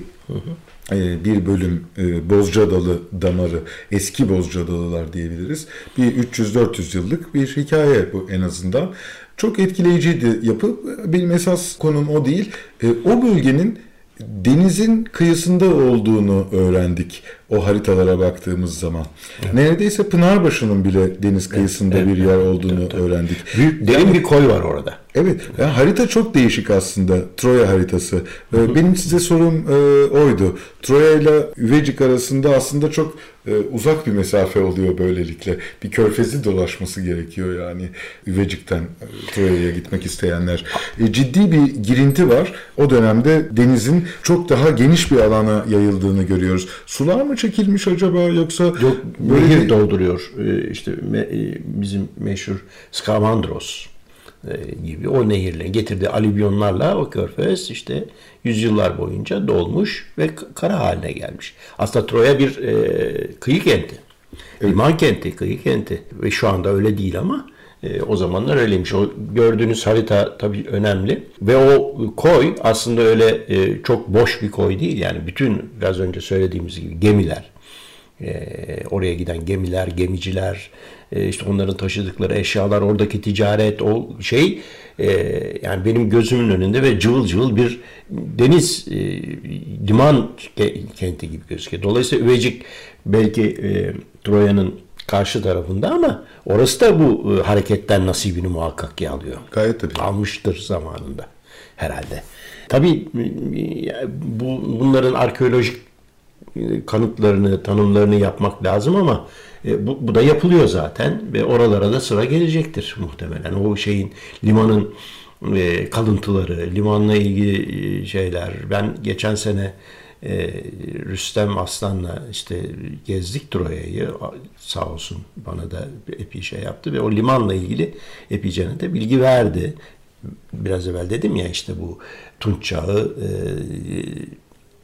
bir bölüm e, Bozcaadalı damarı, eski Bozcaadalılar diyebiliriz. Bir 300-400 yıllık bir hikaye bu en azından. Çok etkileyiciydi yapı. Benim esas konum o değil. E, o bölgenin denizin kıyısında olduğunu öğrendik o haritalara baktığımız zaman. Evet. Neredeyse Pınarbaşı'nın bile deniz kıyısında evet, bir yer olduğunu evet, öğrendik. Büyük, derin yani, bir koy var orada. Evet. Yani harita çok değişik aslında. Troya haritası. Hı-hı. Benim size sorum e, oydu. Troya ile Üvecik arasında aslında çok e, uzak bir mesafe oluyor böylelikle. Bir körfezi dolaşması gerekiyor yani Üvecik'ten e, Troya'ya gitmek isteyenler. E, ciddi bir girinti var. O dönemde denizin çok daha geniş bir alana yayıldığını görüyoruz. Sular mı çekilmiş acaba yoksa Yok, böyle nehir bir... dolduruyor. Ee, işte me, bizim meşhur Skavandros e, gibi o nehirle getirdiği alüvyonlarla o körfez işte yüzyıllar boyunca dolmuş ve kara haline gelmiş. Aslında Troya bir e, kıyı kenti. Evet. Liman kenti, kıyı kenti. Ve şu anda öyle değil ama e, o zamanlar öyleymiş. O gördüğünüz harita tabii önemli. Ve o koy aslında öyle e, çok boş bir koy değil. Yani bütün biraz önce söylediğimiz gibi gemiler, e, oraya giden gemiler, gemiciler, e, işte onların taşıdıkları eşyalar, oradaki ticaret, o şey e, yani benim gözümün önünde ve cıvıl cıvıl bir deniz e, liman kenti gibi gözüküyor. Dolayısıyla Üvecik belki e, Troya'nın karşı tarafında ama orası da bu e, hareketten nasibini muhakkak ki alıyor. Gayet tabii. Almıştır zamanında herhalde. Tabii e, bu bunların arkeolojik e, kanıtlarını, tanımlarını yapmak lazım ama e, bu, bu da yapılıyor zaten ve oralara da sıra gelecektir muhtemelen. O şeyin limanın e, kalıntıları, limanla ilgili şeyler. Ben geçen sene e, Rüstem Aslan'la işte gezdik Troya'yı sağ olsun bana da epey şey yaptı ve o limanla ilgili epeyce de bilgi verdi. Biraz evvel dedim ya işte bu Tunç Çağı e,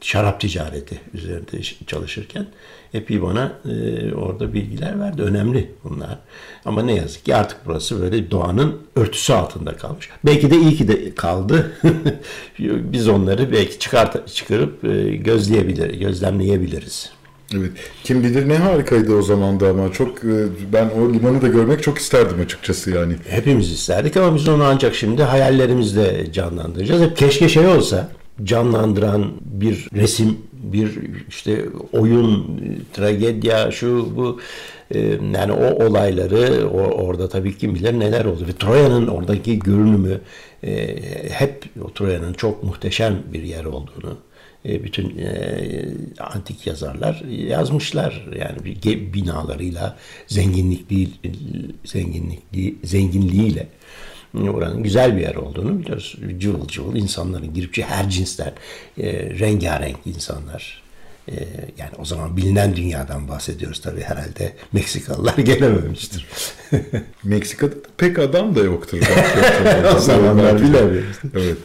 şarap ticareti üzerinde çalışırken epey bana e, orada bilgiler verdi. Önemli bunlar. Ama ne yazık ki artık burası böyle doğanın örtüsü altında kalmış. Belki de iyi ki de kaldı. *laughs* Biz onları belki çıkart çıkarıp e, gözleyebilir, gözlemleyebiliriz. Evet. Kim bilir ne harikaydı o zaman da ama çok e, ben o limanı da görmek çok isterdim açıkçası yani. Hepimiz isterdik ama biz onu ancak şimdi hayallerimizle canlandıracağız. Hep keşke şey olsa canlandıran bir resim, bir işte oyun, tragedya, şu bu e, yani o olayları orada tabii kim bilir neler oldu. Ve Troya'nın oradaki görünümü e, hep Troya'nın çok muhteşem bir yer olduğunu e, bütün antik yazarlar yazmışlar. Yani bir binalarıyla zenginlikli zenginlikli zenginliğiyle oranın güzel bir yer olduğunu biliyoruz. Cıvıl cıvıl insanların girip her cinsten e, rengarenk insanlar ee, yani o zaman bilinen dünyadan bahsediyoruz tabii herhalde Meksikalılar *laughs* gelememiştir. *laughs* Meksika'da pek adam da yoktur. *laughs* o zamanlar bilemiyoruz. Evet.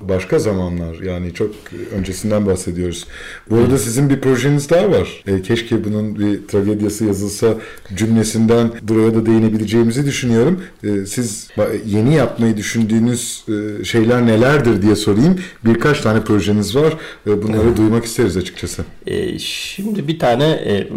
Başka zamanlar yani çok öncesinden bahsediyoruz. Bu arada sizin bir projeniz daha var. E, keşke bunun bir tragedyası yazılsa cümlesinden buraya da değinebileceğimizi düşünüyorum. E, siz yeni yapmayı düşündüğünüz e, şeyler nelerdir diye sorayım. Birkaç tane projeniz var. E, bunları duymak isteriz açıkçası. E, şimdi bir tane e,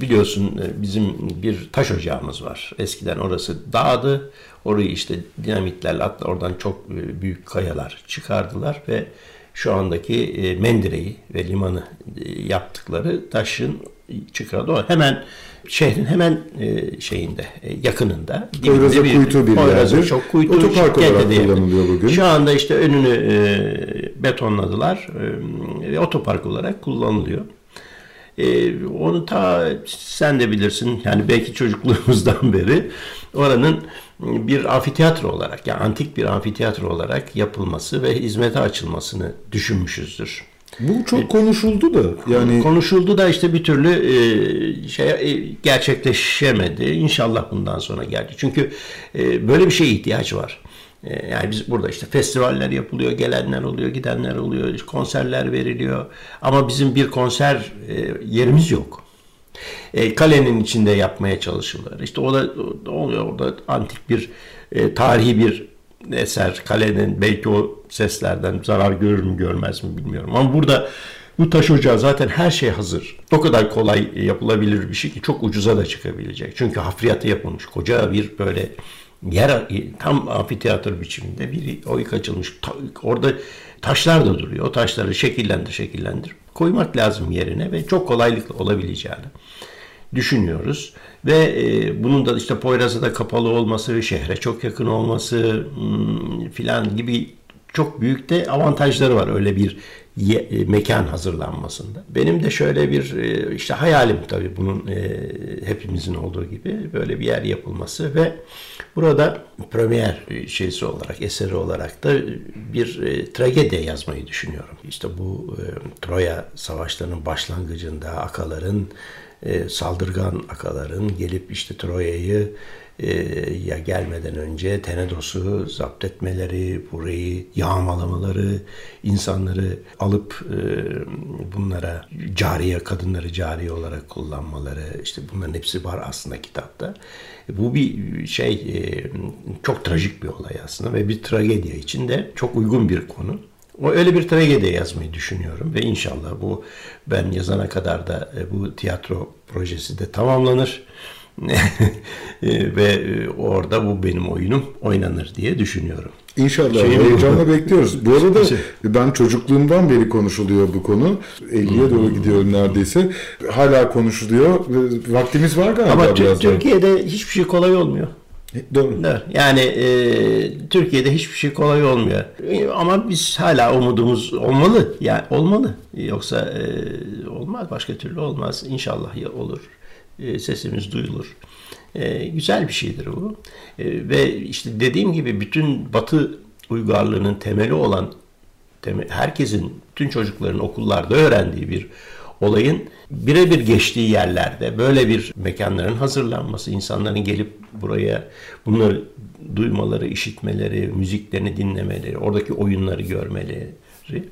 biliyorsun e, bizim bir taş ocağımız var. Eskiden orası dağdı. Orayı işte dinamitlerle hatta oradan çok e, büyük kayalar çıkardılar ve şu andaki e, Mendire'yi ve limanı e, yaptıkları taşın çıkardı. O hemen şehrin hemen e, şeyinde e, yakınında. Poyraz'a bir, kuytu bir yerdir. Çok kuytu. Otopark olarak kullanılıyor bugün. Şu anda işte önünü e, betonladılar e, ve otopark olarak kullanılıyor. E, onu ta sen de bilirsin yani belki çocukluğumuzdan *laughs* beri oranın bir amfiteyatro olarak yani antik bir amfiteyatro olarak yapılması ve hizmete açılmasını düşünmüşüzdür. Bu çok konuşuldu da yani konuşuldu da işte bir türlü e, şey e, gerçekleşemedi. İnşallah bundan sonra geldi. Çünkü e, böyle bir şeye ihtiyaç var. Yani biz burada işte festivaller yapılıyor, gelenler oluyor, gidenler oluyor, konserler veriliyor. Ama bizim bir konser yerimiz yok. Kalenin içinde yapmaya çalışılır. İşte o da oluyor orada antik bir tarihi bir eser kalenin belki o seslerden zarar görür mü görmez mi bilmiyorum. Ama burada bu taş ocağı zaten her şey hazır. O kadar kolay yapılabilir bir şey ki çok ucuza da çıkabilecek. Çünkü hafriyatı yapılmış. Koca bir böyle yer tam amfiteyatro biçiminde bir oyuk açılmış. Orada taşlar da duruyor. O taşları şekillendir şekillendir. Koymak lazım yerine ve çok kolaylıkla olabileceğini düşünüyoruz. Ve e, bunun da işte Poyraz'a kapalı olması, şehre çok yakın olması hmm, filan gibi çok büyük de avantajları var öyle bir ye, e, mekan hazırlanmasında. Benim de şöyle bir e, işte hayalim tabii bunun e, hepimizin olduğu gibi böyle bir yer yapılması ve burada premier şeysi olarak, eseri olarak da bir e, tragedya yazmayı düşünüyorum. İşte bu e, Troya savaşlarının başlangıcında akaların e, saldırgan akaların gelip işte Troya'yı e, ya gelmeden önce Tenedos'u zapt etmeleri, burayı yağmalamaları, insanları alıp e, bunlara cariye, kadınları cariye olarak kullanmaları, işte bunların hepsi var aslında kitapta. Bu bir şey e, çok trajik bir olay aslında ve bir tragedya için de çok uygun bir konu. O öyle bir tragedi yazmayı düşünüyorum ve inşallah bu ben yazana kadar da e, bu tiyatro projesi de tamamlanır. *laughs* E, ve e, orada bu benim oyunum oynanır diye düşünüyorum. İnşallah şey heyecanla bekliyoruz. Bu arada şey. ben çocukluğumdan beri konuşuluyor bu konu. 50'ye doğru gidiyorum neredeyse. Hala konuşuluyor. Vaktimiz var galiba Ama biraz Türkiye'de hiçbir şey kolay olmuyor. Doğru. Yani e, Türkiye'de hiçbir şey kolay olmuyor. Ama biz hala umudumuz olmalı. Yani olmalı. Yoksa e, olmaz. Başka türlü olmaz. İnşallah olur. E, sesimiz duyulur. E, güzel bir şeydir bu. E, ve işte dediğim gibi bütün Batı uygarlığının temeli olan herkesin, bütün çocukların okullarda öğrendiği bir olayın birebir geçtiği yerlerde böyle bir mekanların hazırlanması, insanların gelip buraya bunları duymaları, işitmeleri, müziklerini dinlemeleri, oradaki oyunları görmeleri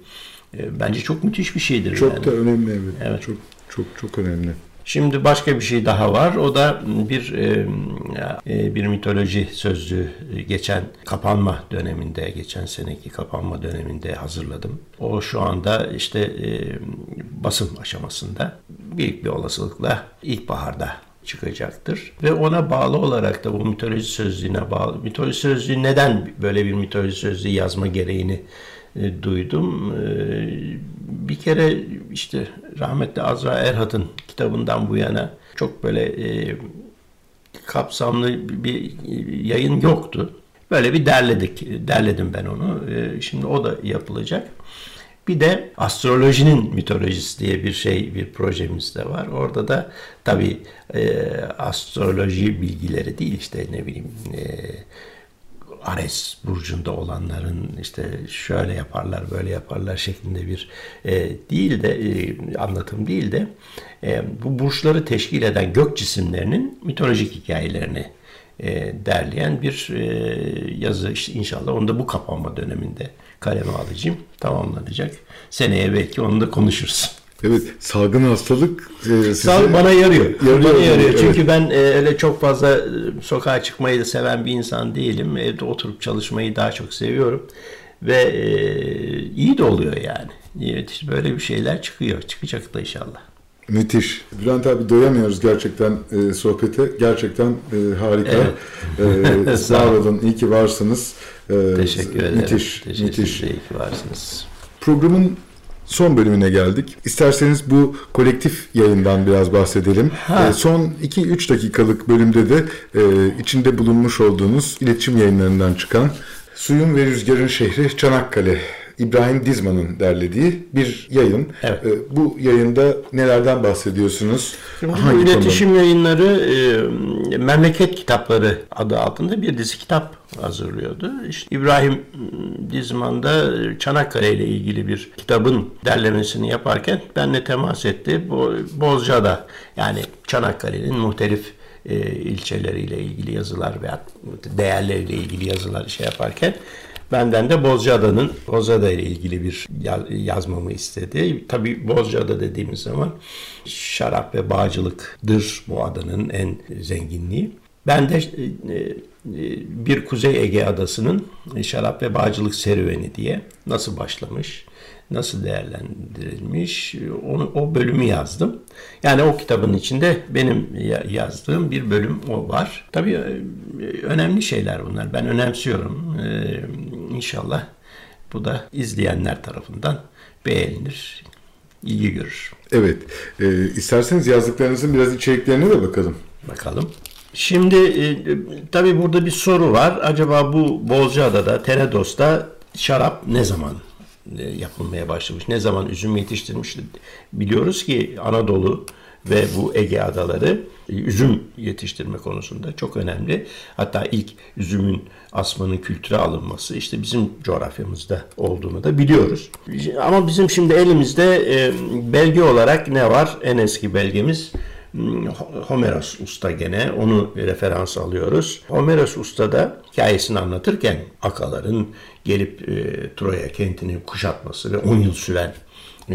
e, bence çok müthiş bir şeydir. Çok yani. da önemli evet. evet. Çok çok çok önemli. Şimdi başka bir şey daha var. O da bir e, e, bir mitoloji sözlüğü geçen kapanma döneminde, geçen seneki kapanma döneminde hazırladım. O şu anda işte e, basım aşamasında büyük bir olasılıkla ilkbaharda çıkacaktır. Ve ona bağlı olarak da bu mitoloji sözlüğüne bağlı. Mitoloji sözlüğü neden böyle bir mitoloji sözlüğü yazma gereğini e, duydum. E, bir kere işte rahmetli Azra Erhat'ın kitabından bu yana çok böyle e, kapsamlı bir yayın yoktu. Böyle bir derledik, derledim ben onu. Şimdi o da yapılacak. Bir de astrolojinin mitolojisi diye bir şey, bir projemiz de var. Orada da tabii e, astroloji bilgileri değil işte ne bileyim e, Ares burcunda olanların işte şöyle yaparlar böyle yaparlar şeklinde bir e, değil de e, anlatım değil de e, bu burçları teşkil eden gök cisimlerinin mitolojik hikayelerini e, derleyen bir e, yazı işte inşallah onu da bu kapanma döneminde kaleme alacağım tamamlanacak. Seneye belki onu da konuşuruz. Evet, salgın hastalık e, size... Sağlık bana yarıyor. yarıyor bana yarıyor. Evet. Çünkü ben e, öyle çok fazla e, sokağa çıkmayı da seven bir insan değilim. Evde oturup çalışmayı daha çok seviyorum. Ve e, iyi de oluyor yani. Evet, işte böyle bir şeyler çıkıyor. Çıkacak da inşallah. Müthiş. Bülent abi doyamıyoruz gerçekten e, sohbete. Gerçekten e, harika. Evet. E, *laughs* sağ olun. İyi ki varsınız. E, Teşekkür ederim. Müthiş. Teşekkür müthiş. İyi ki varsınız. Programın son bölümüne geldik. İsterseniz bu kolektif yayından biraz bahsedelim. E, son 2-3 dakikalık bölümde de e, içinde bulunmuş olduğunuz iletişim yayınlarından çıkan Suyun ve Rüzgarın Şehri Çanakkale İbrahim Dizman'ın derlediği bir yayın. Evet. E, bu yayında nelerden bahsediyorsunuz? Şimdi bu iletişim konuda? yayınları e, Memleket Kitapları adı altında bir dizi kitap hazırlıyordu. İşte İbrahim Dizman da Çanakkale ile ilgili bir kitabın derlemesini yaparken benle temas etti. Bo Bozca'da yani Çanakkale'nin muhtelif e, ilçeleriyle ilgili yazılar veya değerleriyle ilgili yazılar şey yaparken Benden de Bozcaada'nın Bozcaada ile ilgili bir yazmamı istedi. Tabii Bozcaada dediğimiz zaman şarap ve bağcılıktır bu adanın en zenginliği. Ben de e, e, bir Kuzey Ege adasının şarap ve bağcılık serüveni diye nasıl başlamış, nasıl değerlendirilmiş onu, o bölümü yazdım. Yani o kitabın içinde benim yazdığım bir bölüm o var. Tabii e, önemli şeyler bunlar. Ben önemsiyorum. Ee, inşallah bu da izleyenler tarafından beğenilir, ilgi görür. Evet. E, isterseniz yazdıklarınızın biraz içeriklerine de bakalım. Bakalım. Şimdi e, tabii burada bir soru var. Acaba bu Bozcaada'da, Tenedos'ta şarap ne zaman yapılmaya başlamış? Ne zaman üzüm yetiştirmiş? Biliyoruz ki Anadolu ve bu Ege adaları e, üzüm yetiştirme konusunda çok önemli. Hatta ilk üzümün asmanın kültüre alınması işte bizim coğrafyamızda olduğunu da biliyoruz. Ama bizim şimdi elimizde e, belge olarak ne var? En eski belgemiz Homeros Usta gene onu referans alıyoruz. Homeros Usta da hikayesini anlatırken akaların gelip e, Troya kentini kuşatması ve 10 yıl süren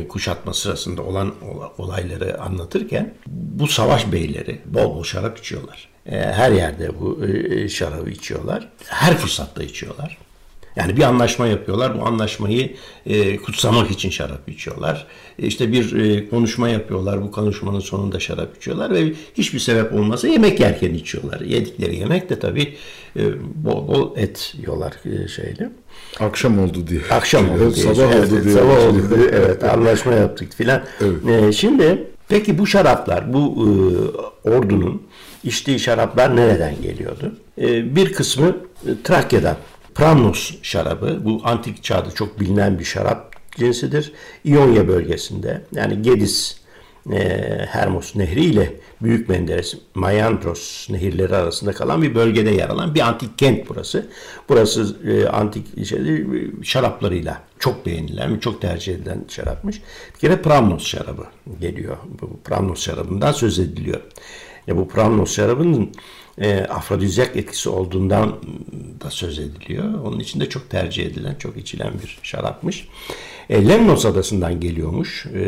kuşatma sırasında olan olayları anlatırken bu savaş beyleri bol bol şarap içiyorlar. E, her yerde bu e, şarabı içiyorlar. Her fırsatta içiyorlar. Yani bir anlaşma yapıyorlar. Bu anlaşmayı e, kutsamak için şarap içiyorlar. E, işte bir e, konuşma yapıyorlar. Bu konuşmanın sonunda şarap içiyorlar ve hiçbir sebep olmasa yemek yerken içiyorlar. Yedikleri yemek de tabii e, bol bol et yiyorlar e, şeyle. Akşam oldu diye. Akşam oldu diye. Sabah evet, oldu diye. Sabah oldu diye. Evet, anlaşma yaptık filan. Evet. E, şimdi peki bu şaraplar, bu e, ordunun içtiği şaraplar nereden geliyordu? E, bir kısmı e, Trakya'dan Pramnos şarabı bu antik çağda çok bilinen bir şarap cinsidir. İonya bölgesinde yani Gedis Hermos Nehri ile Büyük Menderes, Mayandros nehirleri arasında kalan bir bölgede yer alan bir antik kent burası. Burası antik şeyde, şaraplarıyla çok beğenilen, çok tercih edilen şarapmış. Bir kere Pramnos şarabı geliyor. Bu Pramnos şarabından söz ediliyor. Ya bu Pramnos şarabının e, afrodizyak etkisi olduğundan da söz ediliyor. Onun için de çok tercih edilen, çok içilen bir şarapmış. E, Lemnos adasından geliyormuş. E,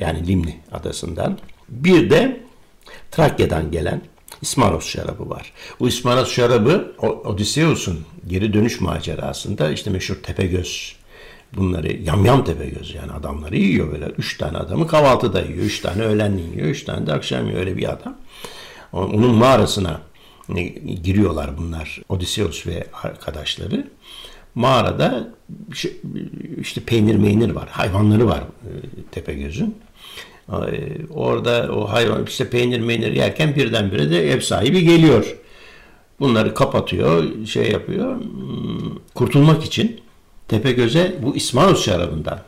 yani Limni adasından. Bir de Trakya'dan gelen İsmaros şarabı var. Bu İsmaros şarabı Odysseus'un geri dönüş macerasında işte meşhur Tepegöz bunları yamyam Tepegöz yani adamları yiyor böyle. Üç tane adamı kahvaltıda yiyor. Üç tane öğlenliğin yiyor. Üç tane de akşam yiyor. Öyle bir adam. Onun mağarasına giriyorlar bunlar Odysseus ve arkadaşları. Mağarada işte peynir meynir var, hayvanları var e, Tepegöz'ün. Orada o hayvan işte peynir meynir yerken birdenbire de ev sahibi geliyor. Bunları kapatıyor, şey yapıyor. Hmm, kurtulmak için Tepegöz'e bu İsmanos şarabından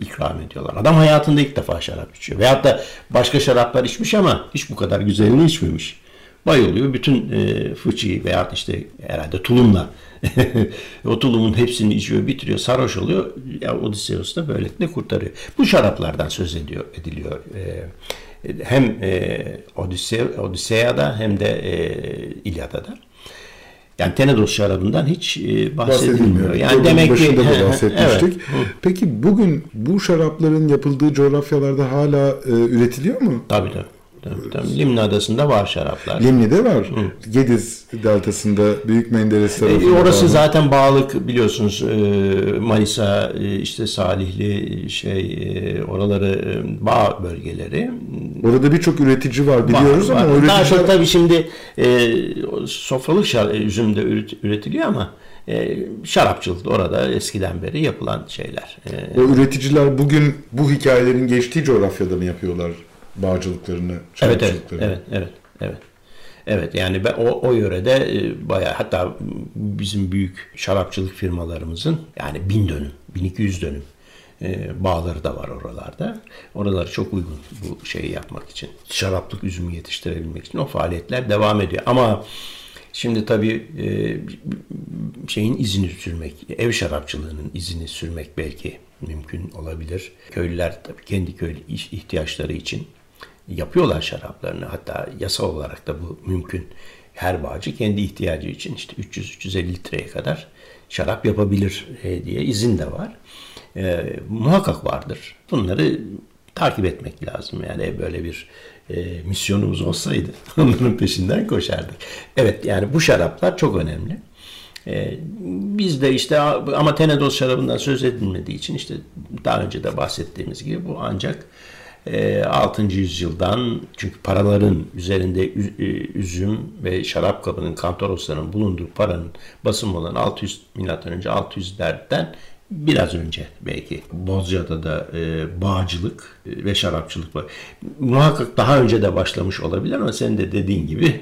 ikram ediyorlar. Adam hayatında ilk defa şarap içiyor. Veyahut da başka şaraplar içmiş ama hiç bu kadar güzelini içmemiş bayılıyor. Bütün e, fıçıyı veya işte herhalde tulumla *laughs* o tulumun hepsini içiyor, bitiriyor, sarhoş oluyor. Ya Odysseus da böylelikle kurtarıyor. Bu şaraplardan söz ediyor, ediliyor. E, hem e, Odisse, Odisseya'da hem de e, İlyada'da. Yani Tenedos şarabından hiç e, bahsedilmiyor. Yani demek ki da bahsetmiştik. Evet. Peki bugün bu şarapların yapıldığı coğrafyalarda hala e, üretiliyor mu? Tabii tabii. Tabii, tabii. Limni Adası'nda var şaraplar. Limni'de var. Hı. Gediz Deltası'nda Büyük Menderes e, tarafında. E, orası var. zaten bağlık biliyorsunuz. E, Manisa, e, işte Salihli şey e, oraları e, bağ bölgeleri. Orada birçok üretici var biliyoruz var, ama var. üreticiler... Daha çok tabii şimdi e, sofralık şar, üzüm de üretiliyor ama e, şarapçılık orada eskiden beri yapılan şeyler. E, o üreticiler bugün bu hikayelerin geçtiği coğrafyada mı yapıyorlar? Bağcılıklarını, evet, evet, evet, evet, evet. Evet yani ben o, o yörede e, bayağı hatta bizim büyük şarapçılık firmalarımızın yani bin dönüm, 1200 dönüm e, bağları da var oralarda. Oralar çok uygun bu şeyi yapmak için. Şaraplık üzümü yetiştirebilmek için o faaliyetler devam ediyor. Ama şimdi tabii e, şeyin izini sürmek, ev şarapçılığının izini sürmek belki mümkün olabilir. Köylüler tabii kendi köy ihtiyaçları için yapıyorlar şaraplarını. Hatta yasal olarak da bu mümkün. Her bağcı kendi ihtiyacı için işte 300-350 litreye kadar şarap yapabilir e, diye izin de var. E, muhakkak vardır. Bunları takip etmek lazım. Yani böyle bir e, misyonumuz olsaydı *laughs* onların peşinden koşardık. Evet yani bu şaraplar çok önemli. E, biz de işte ama Tenedos şarabından söz edilmediği için işte daha önce de bahsettiğimiz gibi bu ancak 6. Ee, yüzyıldan çünkü paraların üzerinde e, üzüm ve şarap kabının kantorosların bulunduğu paranın basımı olan 600 milattan önce 600'lerden biraz önce belki Bozcaada da e, bağcılık e, ve şarapçılık var. Muhakkak daha önce de başlamış olabilir ama senin de dediğin gibi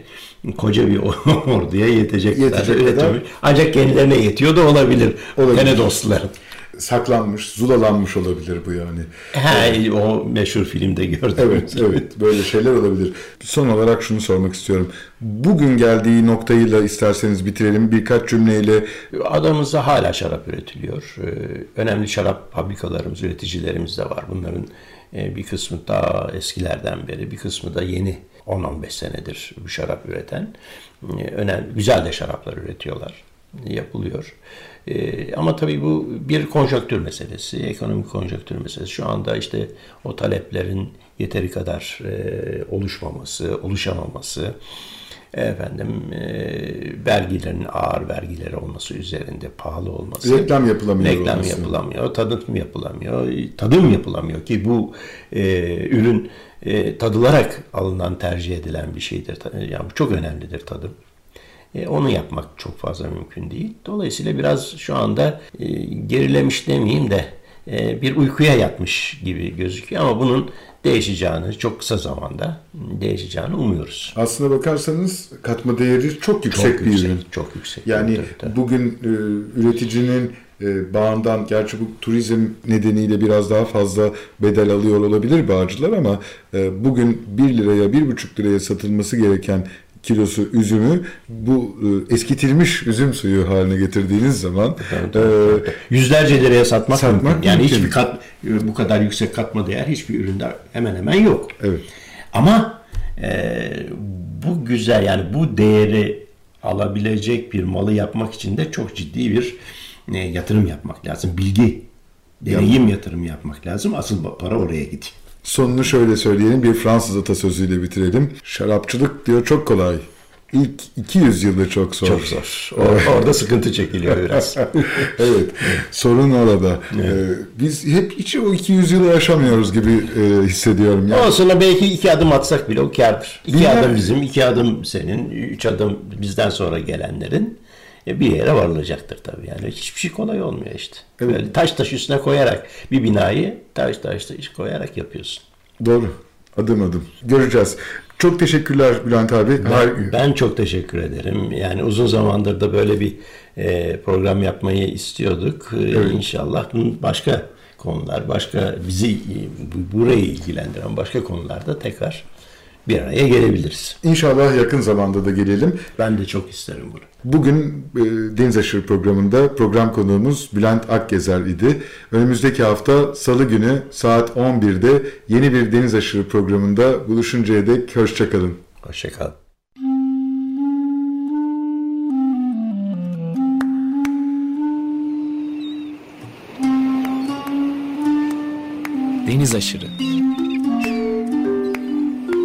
koca bir *laughs* orduya yetecek, yetecek kadar. Ancak kendilerine yetiyor da olabilir. olabilir. Tenedosluların saklanmış, zulalanmış olabilir bu yani. He, o meşhur filmde gördüm. Evet, evet. Böyle şeyler olabilir. Son olarak şunu sormak istiyorum. Bugün geldiği noktayla isterseniz bitirelim birkaç cümleyle. Adamızda hala şarap üretiliyor. Ee, önemli şarap fabrikalarımız, üreticilerimiz de var. Bunların e, bir kısmı daha eskilerden beri, bir kısmı da yeni 10-15 senedir bu şarap üreten. Ee, önemli, güzel de şaraplar üretiyorlar yapılıyor. E, ama tabii bu bir konjonktür meselesi, ekonomik konjonktür meselesi. Şu anda işte o taleplerin yeteri kadar e, oluşmaması, oluşamaması, efendim e, vergilerin ağır vergileri olması üzerinde pahalı olması. Reklam yapılamıyor. Reklam olması. yapılamıyor, tadım yapılamıyor, tadım yapılamıyor ki bu e, ürün e, tadılarak alınan tercih edilen bir şeydir. Yani bu çok önemlidir tadım. E, onu yapmak çok fazla mümkün değil. Dolayısıyla biraz şu anda e, gerilemiş demeyeyim de e, bir uykuya yatmış gibi gözüküyor ama bunun değişeceğini çok kısa zamanda değişeceğini umuyoruz. Aslına bakarsanız katma değeri çok yüksek çok bir yüksek, ürün. Çok yüksek. Yani tabii, bugün e, üreticinin e, bağından gerçi bu turizm nedeniyle biraz daha fazla bedel alıyor olabilir bağcılar ama e, bugün 1 liraya 1,5 liraya satılması gereken kilosu üzümü bu e, eskitilmiş üzüm suyu haline getirdiğiniz zaman evet, evet. E, yüzlerce liraya satmak, satmak mümkün. Yani mümkün. hiçbir kat bu kadar yüksek katma değer hiçbir üründe hemen hemen yok. Evet. Ama e, bu güzel yani bu değeri alabilecek bir malı yapmak için de çok ciddi bir e, yatırım yapmak lazım. Bilgi, deneyim yatırım yapmak lazım. Asıl para oraya gidiyor. Sonunu şöyle söyleyelim bir Fransız atasözüyle bitirelim. Şarapçılık diyor çok kolay. İlk 200 yılda çok zor. Çok zor. Or- orada sıkıntı çekiliyor biraz. *laughs* evet. Sorun orada. Evet. Ee, biz hep hiç o 200 yılı aşamıyoruz gibi e, hissediyorum. Yani. Olsun belki iki adım atsak bile o kârdır. İki Dünya... adım bizim, iki adım senin, üç adım bizden sonra gelenlerin e, bir yere varılacaktır tabii. Yani hiçbir şey kolay olmuyor işte. Evet. Böyle taş taş üstüne koyarak bir binayı taş taş taş koyarak yapıyorsun. Doğru. Adım adım. Göreceğiz. Çok teşekkürler Bülent abi. Ben, ben çok teşekkür ederim. Yani uzun zamandır da böyle bir e, program yapmayı istiyorduk. E, evet. İnşallah başka konular, başka bizi burayı ilgilendiren başka konularda tekrar bir araya gelebiliriz. İnşallah yakın zamanda da gelelim. Ben de çok isterim bunu. Bugün e, Deniz Aşırı programında program konuğumuz Bülent Akgezer idi. Önümüzdeki hafta Salı günü saat 11'de yeni bir Deniz Aşırı programında buluşuncaya dek hoşçakalın. Hoşçakalın. Deniz Aşırı